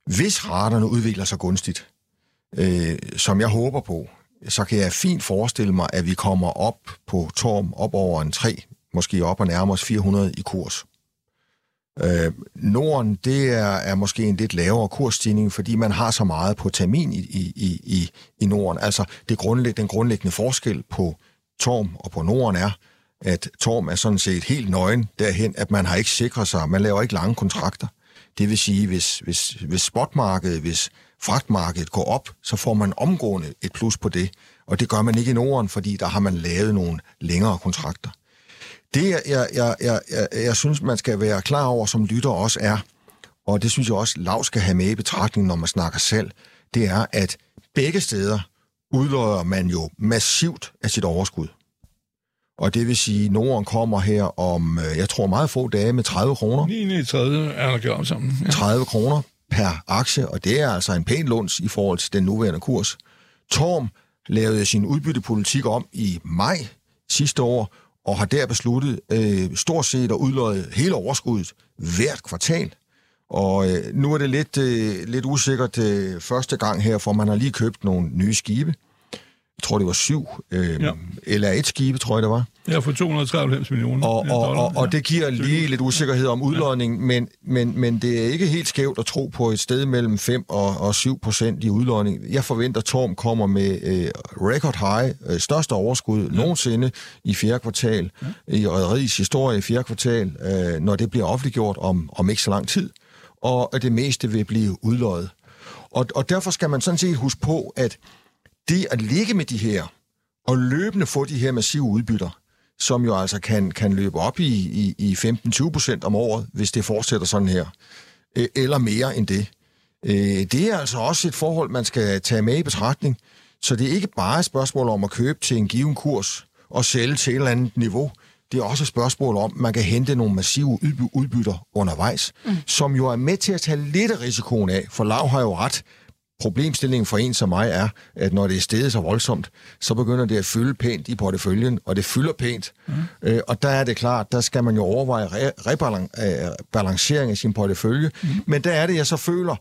Hvis raterne udvikler sig gunstigt, øh, som jeg håber på, så kan jeg fint forestille mig, at vi kommer op på Torm op over en 3, måske op og nærmer os 400 i kurs. Øh, Norden, det er, er måske en lidt lavere kursstigning, fordi man har så meget på termin i, i, i, i, i Norden. Altså det grundlæg, den grundlæggende forskel på Torm og på Norden er, at Torm er sådan set helt nøgen derhen, at man har ikke sikret sig, man laver ikke lange kontrakter. Det vil sige, hvis, hvis, hvis spotmarkedet, hvis fragtmarkedet går op, så får man omgående et plus på det. Og det gør man ikke i Norden, fordi der har man lavet nogle længere kontrakter. Det, jeg, jeg, jeg, jeg, jeg, synes, man skal være klar over som lytter også er, og det synes jeg også, Lav skal have med i betragtning, når man snakker salg, det er, at begge steder udløjer man jo massivt af sit overskud. Og det vil sige, at Norden kommer her om, øh, jeg tror meget få dage med 30 kroner. 9. i tredje er der gjort sammen. Ja. 30 kroner per aktie, og det er altså en pæn lunds i forhold til den nuværende kurs. Torm lavede sin udbyttepolitik om i maj sidste år, og har der besluttet øh, stort set at udløje hele overskuddet hvert kvartal. Og øh, nu er det lidt, øh, lidt usikkert øh, første gang her, for man har lige købt nogle nye skibe. Jeg tror, det var syv. Øh, Ja. ja. Eller et skibe, tror jeg, det var. Ja, for 293 millioner Og, og, dollar. og, og det giver lige lidt usikkerhed om udlodning, men, men, men det er ikke helt skævt at tro på et sted mellem 5 og, og 7 procent i udlodning. Jeg forventer, at Torm kommer med øh, record high, øh, største overskud ja. nogensinde i fjerde kvartal, ja. i Rederiets historie i fjerde kvartal, øh, når det bliver offentliggjort om, om ikke så lang tid, og at det meste vil blive udløjet. Og, og derfor skal man sådan set huske på, at det at ligge med de her, og løbende få de her massive udbytter, som jo altså kan, kan løbe op i, i, i 15-20 procent om året, hvis det fortsætter sådan her, øh, eller mere end det. Øh, Det er altså også et forhold, man skal tage med i betragtning. Så det er ikke bare et spørgsmål om at købe til en given kurs og sælge til et eller andet niveau. Det er også et spørgsmål om, at man kan hente nogle massive udby- udbytter undervejs, mm. som jo er med til at tage lidt af risikoen af, for Lav har jo ret. Problemstillingen for en som mig er, at når det er steget så voldsomt, så begynder det at fylde pænt i porteføljen, og det fylder pænt. Mm. Øh, og der er det klart, der skal man jo overveje re- rebalancering af sin portefølje. Mm. Men der er det, jeg så føler,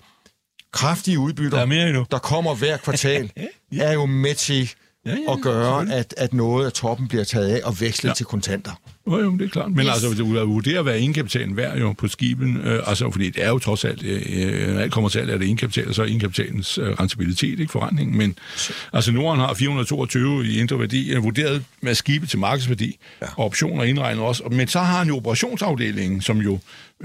kraftige udbytter, Der er mere endnu. der kommer hver kvartal, er jo med til Ja, ja, at gøre, at, at noget af toppen bliver taget af og vekslet ja. til kontanter. Jo, jo, det er klart. Men Yes. altså, du vurderer, hvad egenkapitalen værd jo på skiben, øh, altså, fordi det er jo trods alt, øh, når alt kommer til alt, er det egenkapital, og så er egenkapitalens øh, rentabilitet, ikke forretningen. Men altså, Norden har 422 i indre værdi, er vurderet med skibe til markedsværdi, ja. og optioner indregnet også. Men så har han jo operationsafdelingen, som jo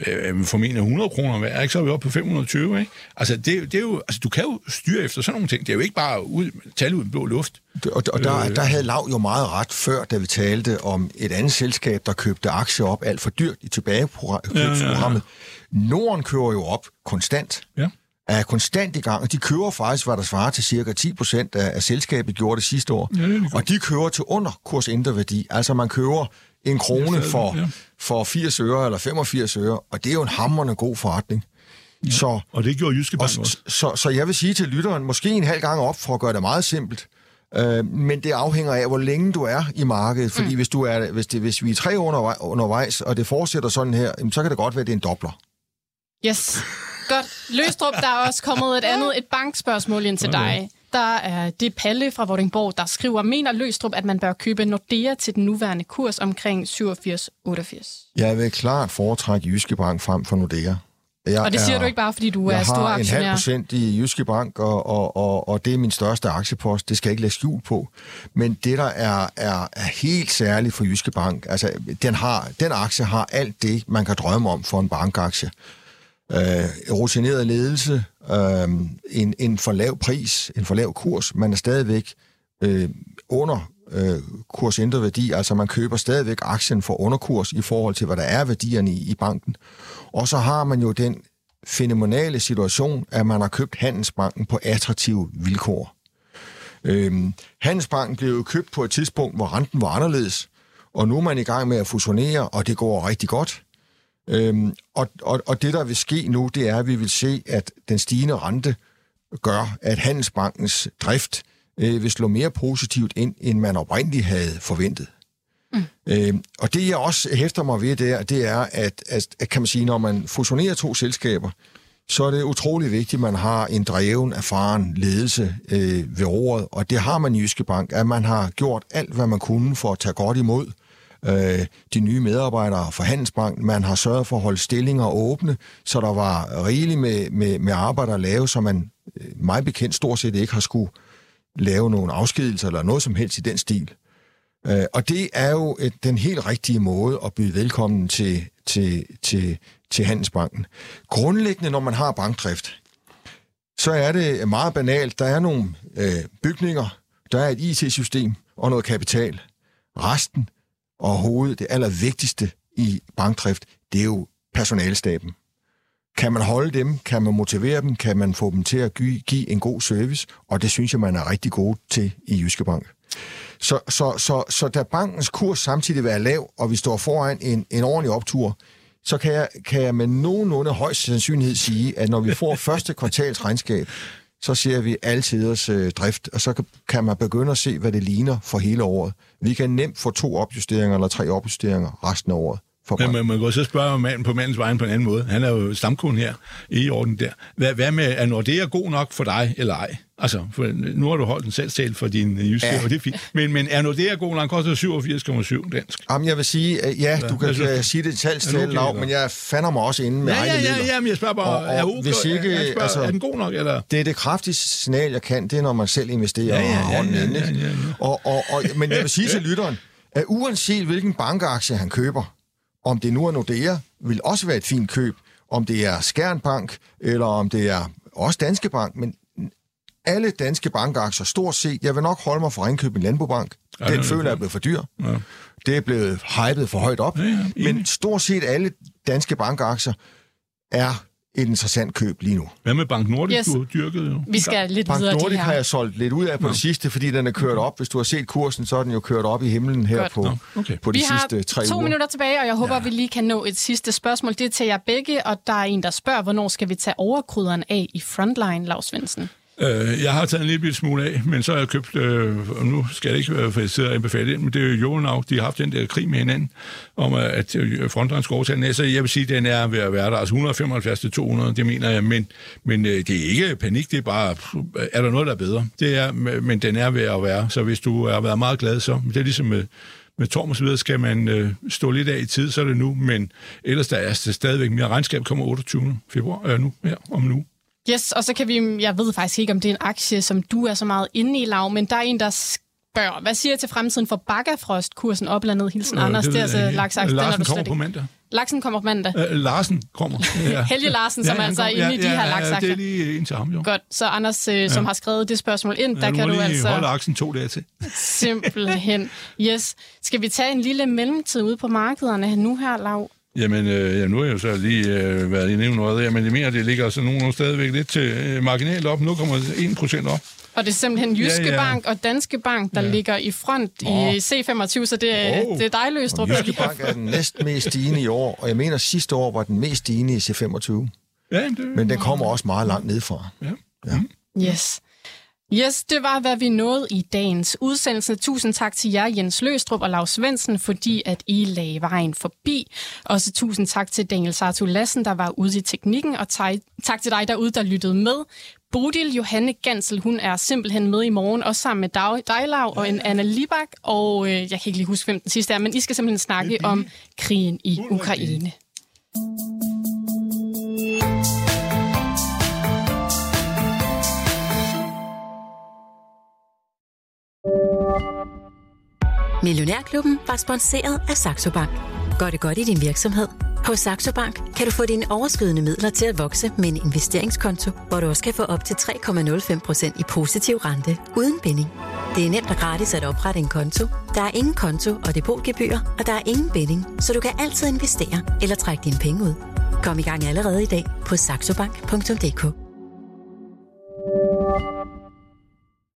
øh, formentlig er 100 kroner værd, ikke? så er vi oppe på 520. Ikke? Altså, det, det er jo, altså, du kan jo styre efter sådan nogle ting. Det er jo ikke bare ud, tal ud i blå luft. Og, og der, der havde Lav jo meget ret før, da vi talte om et andet selskab, der købte aktier op alt for dyrt i tilbagekøbsprogrammet. Ja, ja, ja. Norden kører jo op konstant. Ja. Er konstant i gang, og de kører faktisk, hvad der svarer til cirka 10 procent af, af selskabet gjorde det sidste år. Ja, det og de kører til under kursindreværdi. Altså man køber en krone Ja, for, ja. for 80 øre eller 85 øre, og det er jo en hammerende god forretning. Ja. Så, Og det gjorde Jyske Bank også. så, så jeg vil sige til lytteren, måske en halv gang op for at gøre det meget simpelt. Øh, men det afhænger af, hvor længe du er i markedet. Fordi mm. hvis, du er, hvis, det, hvis vi er tre år undervej, undervejs, og det fortsætter sådan her, jamen, så kan det godt være, at det er en dobler. Yes. Godt. Løstrup, der er også kommet et andet et bankspørgsmål ind til okay. dig. Der er det Palle fra Vordingborg, der skriver, mener Løstrup, at man bør købe Nordea til den nuværende kurs omkring 87-88? Jeg vil klart foretrække Jyske Bank frem for Nordea. Jeg og det siger er, du ikke bare, fordi du er stor aktionær? Jeg har en halv procent i Jyske Bank, og, og, og, og det er min største aktiepost. Det skal jeg ikke lægge skjul på. Men det, der er, er, er helt særligt for Jyske Bank, altså den, har, den aktie har alt det, man kan drømme om for en bankaktie. Øh, rutineret ledelse, øh, en, en for lav pris, en for lav kurs. Man er stadigvæk øh, under øh, kursindre værdi, altså man køber stadigvæk aktien for underkurs i forhold til, hvad der er værdierne i, i banken. Og så har man jo den fænomenale situation, at man har købt Handelsbanken på attraktive vilkår. Øhm, Handelsbanken blev jo købt på et tidspunkt, hvor renten var anderledes, og nu er man i gang med at fusionere, og det går rigtig godt. Øhm, og, og, og det, der vil ske nu, det er, at vi vil se, at den stigende rente gør, at Handelsbankens drift øh, vil slå mere positivt ind, end man oprindeligt havde forventet. Mm. Øh, og det, jeg også hæfter mig ved der, det er, at, at, at kan man sige, når man fusionerer to selskaber, så er det utrolig vigtigt, at man har en dreven, erfaren ledelse øh, ved ordet, og det har man i Jyske Bank, at man har gjort alt, hvad man kunne for at tage godt imod øh, de nye medarbejdere fra Handelsbanken. Man har sørget for at holde stillinger åbne, så der var rigeligt med, med, med arbejde at lave, så man øh, meget bekendt stort set ikke har skulle lave nogle afskedelser eller noget som helst i den stil. Øh, og det er jo et, den helt rigtige måde at byde velkommen til, til, til, til Handelsbanken. Grundlæggende, når man har bankdrift, så er det meget banalt. Der er nogle øh, bygninger, der er et IT-system og noget kapital. Resten og hovedet, det allervigtigste i bankdrift, det er jo personalstaben. Kan man holde dem? Kan man motivere dem? Kan man få dem til at give, give en god service? Og det synes jeg, man er rigtig god til i Jyske Bank. Så, så, så, så da bankens kurs samtidig er lav, og vi står foran en, en ordentlig optur, så kan jeg, kan jeg med nogenlunde højst sandsynlighed sige, at når vi får første kvartals regnskab, så ser vi altiders øh, drift, og så kan, kan man begynde at se, hvad det ligner for hele året. Vi kan nemt få to opjusteringer eller tre opjusteringer resten af året for Men man, kan så spørge manden på mandens vejen på en anden måde. Han er jo stamkunden her i orden der. Hvad, hvad med, er Nordea god nok for dig eller ej? Altså, for nu har du holdt en salgstal for din jyske, ja. og det er fint. Men, men er Nordea god nok? Koster 87,7 dansk. Jamen, jeg vil sige, ja, du kan ja, sige det salgstal, okay, men jeg fander mig også inde med ja, ja, ja, ja, men jeg spørger bare, og, og er, okay, hvis ikke, spørger, altså, er den god nok? Eller? Det er det kraftigste signal, jeg kan, det er, når man selv investerer ja, ja, ja, og hånden ja, ja, ja, ja. Og, og, og, men jeg vil sige til lytteren, at uanset hvilken bankaktie han køber, om det nu er Nordea, vil også være et fint køb. Om det er Skjernbank, eller om det er også Danske Bank, men alle danske bankaktier, stort set, jeg vil nok holde mig for Ringkøbing Landbobank. Den ja, føler jeg er blevet for dyr. Ja. Det er blevet hypet for højt op. Ja, ja, men stort set alle danske bankaktier er et interessant køb lige nu. Hvad med Bank Nordic, yes. du har dyrket jo? Vi skal lidt Bank videre Nordic har jeg solgt lidt ud af på ja. det sidste, fordi den er kørt op. Hvis du har set kursen, så er den jo kørt op i himlen her Godt. på, okay. på de vi sidste tre uger. Vi har to minutter tilbage, og jeg håber, ja. vi lige kan nå et sidste spørgsmål. Det er til jer begge, og der er en, der spørger, hvornår skal vi tage overkryderen af i Frontline, Lars Svendsen? Øh, jeg har taget en lille smule af, men så har jeg købt, øh, og nu skal jeg ikke være for jeg sidder og anbefale det, men det er jo Jonau, de har haft den der krig med hinanden, om øh, at øh, fronterne skal overtage den. Så jeg vil sige, at den er ved at være der, altså 175 til 200, det mener jeg, men, men øh, det er ikke panik, det er bare, er der noget, der er bedre? Det er, men den er ved at være, så hvis du har været meget glad, så det er ligesom med, med Torm og så videre, skal man øh, stå lidt af i tid, så er det nu, men ellers der er stadigvæk mere regnskab kommer 28. februar, øh, nu, her, om nu. Yes, og så kan vi, jeg ved faktisk ikke, om det er en aktie, som du er så meget inde i, Lav, men der er en, der spørger, hvad siger til fremtiden for Bakkafrost, kursen oplandet, hilsen øh, Anders, det, det er altså laksaktie. Larsen kommer på mandag. Laksen kommer på mandag. Øh, Larsen kommer. Ja. Helge Larsen, som ja, altså er inde ja, i de her laksaktier. Ja, det er lige en til ham, jo. Godt, så Anders, øh, som ja. har skrevet det spørgsmål ind, ja, der kan du altså... holde aksen to dage til. Simpelthen. Yes. Skal vi tage en lille mellemtid ude på markederne nu her, Lav? Jamen, øh, ja, nu har jeg jo så lige øh, været i noget, men det mener, det ligger så nogle stadigvæk lidt til øh, marginalt op, 0,1 procent op. Og det er simpelthen Jyske ja, ja. Bank og Danske Bank, der ja. ligger i front oh. i C25, så det, oh. det er dig, Løstrup. Jyske Bank er den næst mest stigende i år, og jeg mener, sidste år var den mest stigende i C25. Ja, det, Men den kommer også meget langt nedfra. Ja. ja. Yes. Yes, det var, hvad vi nåede i dagens udsendelse. Tusind tak til jer, Jens Løstrup og Lars Svendsen, fordi at I lagde vejen forbi. Også tusind tak til Daniel Sartu Lassen, der var ude i teknikken, og tak til dig derude, der lyttede med. Bodil Johanne Gansel, hun er simpelthen med i morgen, også sammen med Dag, Dejlav og en Anna Libak, og øh, jeg kan ikke lige huske, hvem den sidste er, men I skal simpelthen snakke om krigen i Ukraine. Millionærklubben var sponsoreret af Saxo Bank. Gør det godt i din virksomhed. Hos Saxo Bank kan du få dine overskydende midler til at vokse med en investeringskonto, hvor du også kan få op til 3,05% i positiv rente uden binding. Det er nemt og gratis at oprette en konto. Der er ingen konto og depotgebyr, og der er ingen binding, så du kan altid investere eller trække dine penge ud. Kom i gang allerede i dag på saxobank.dk.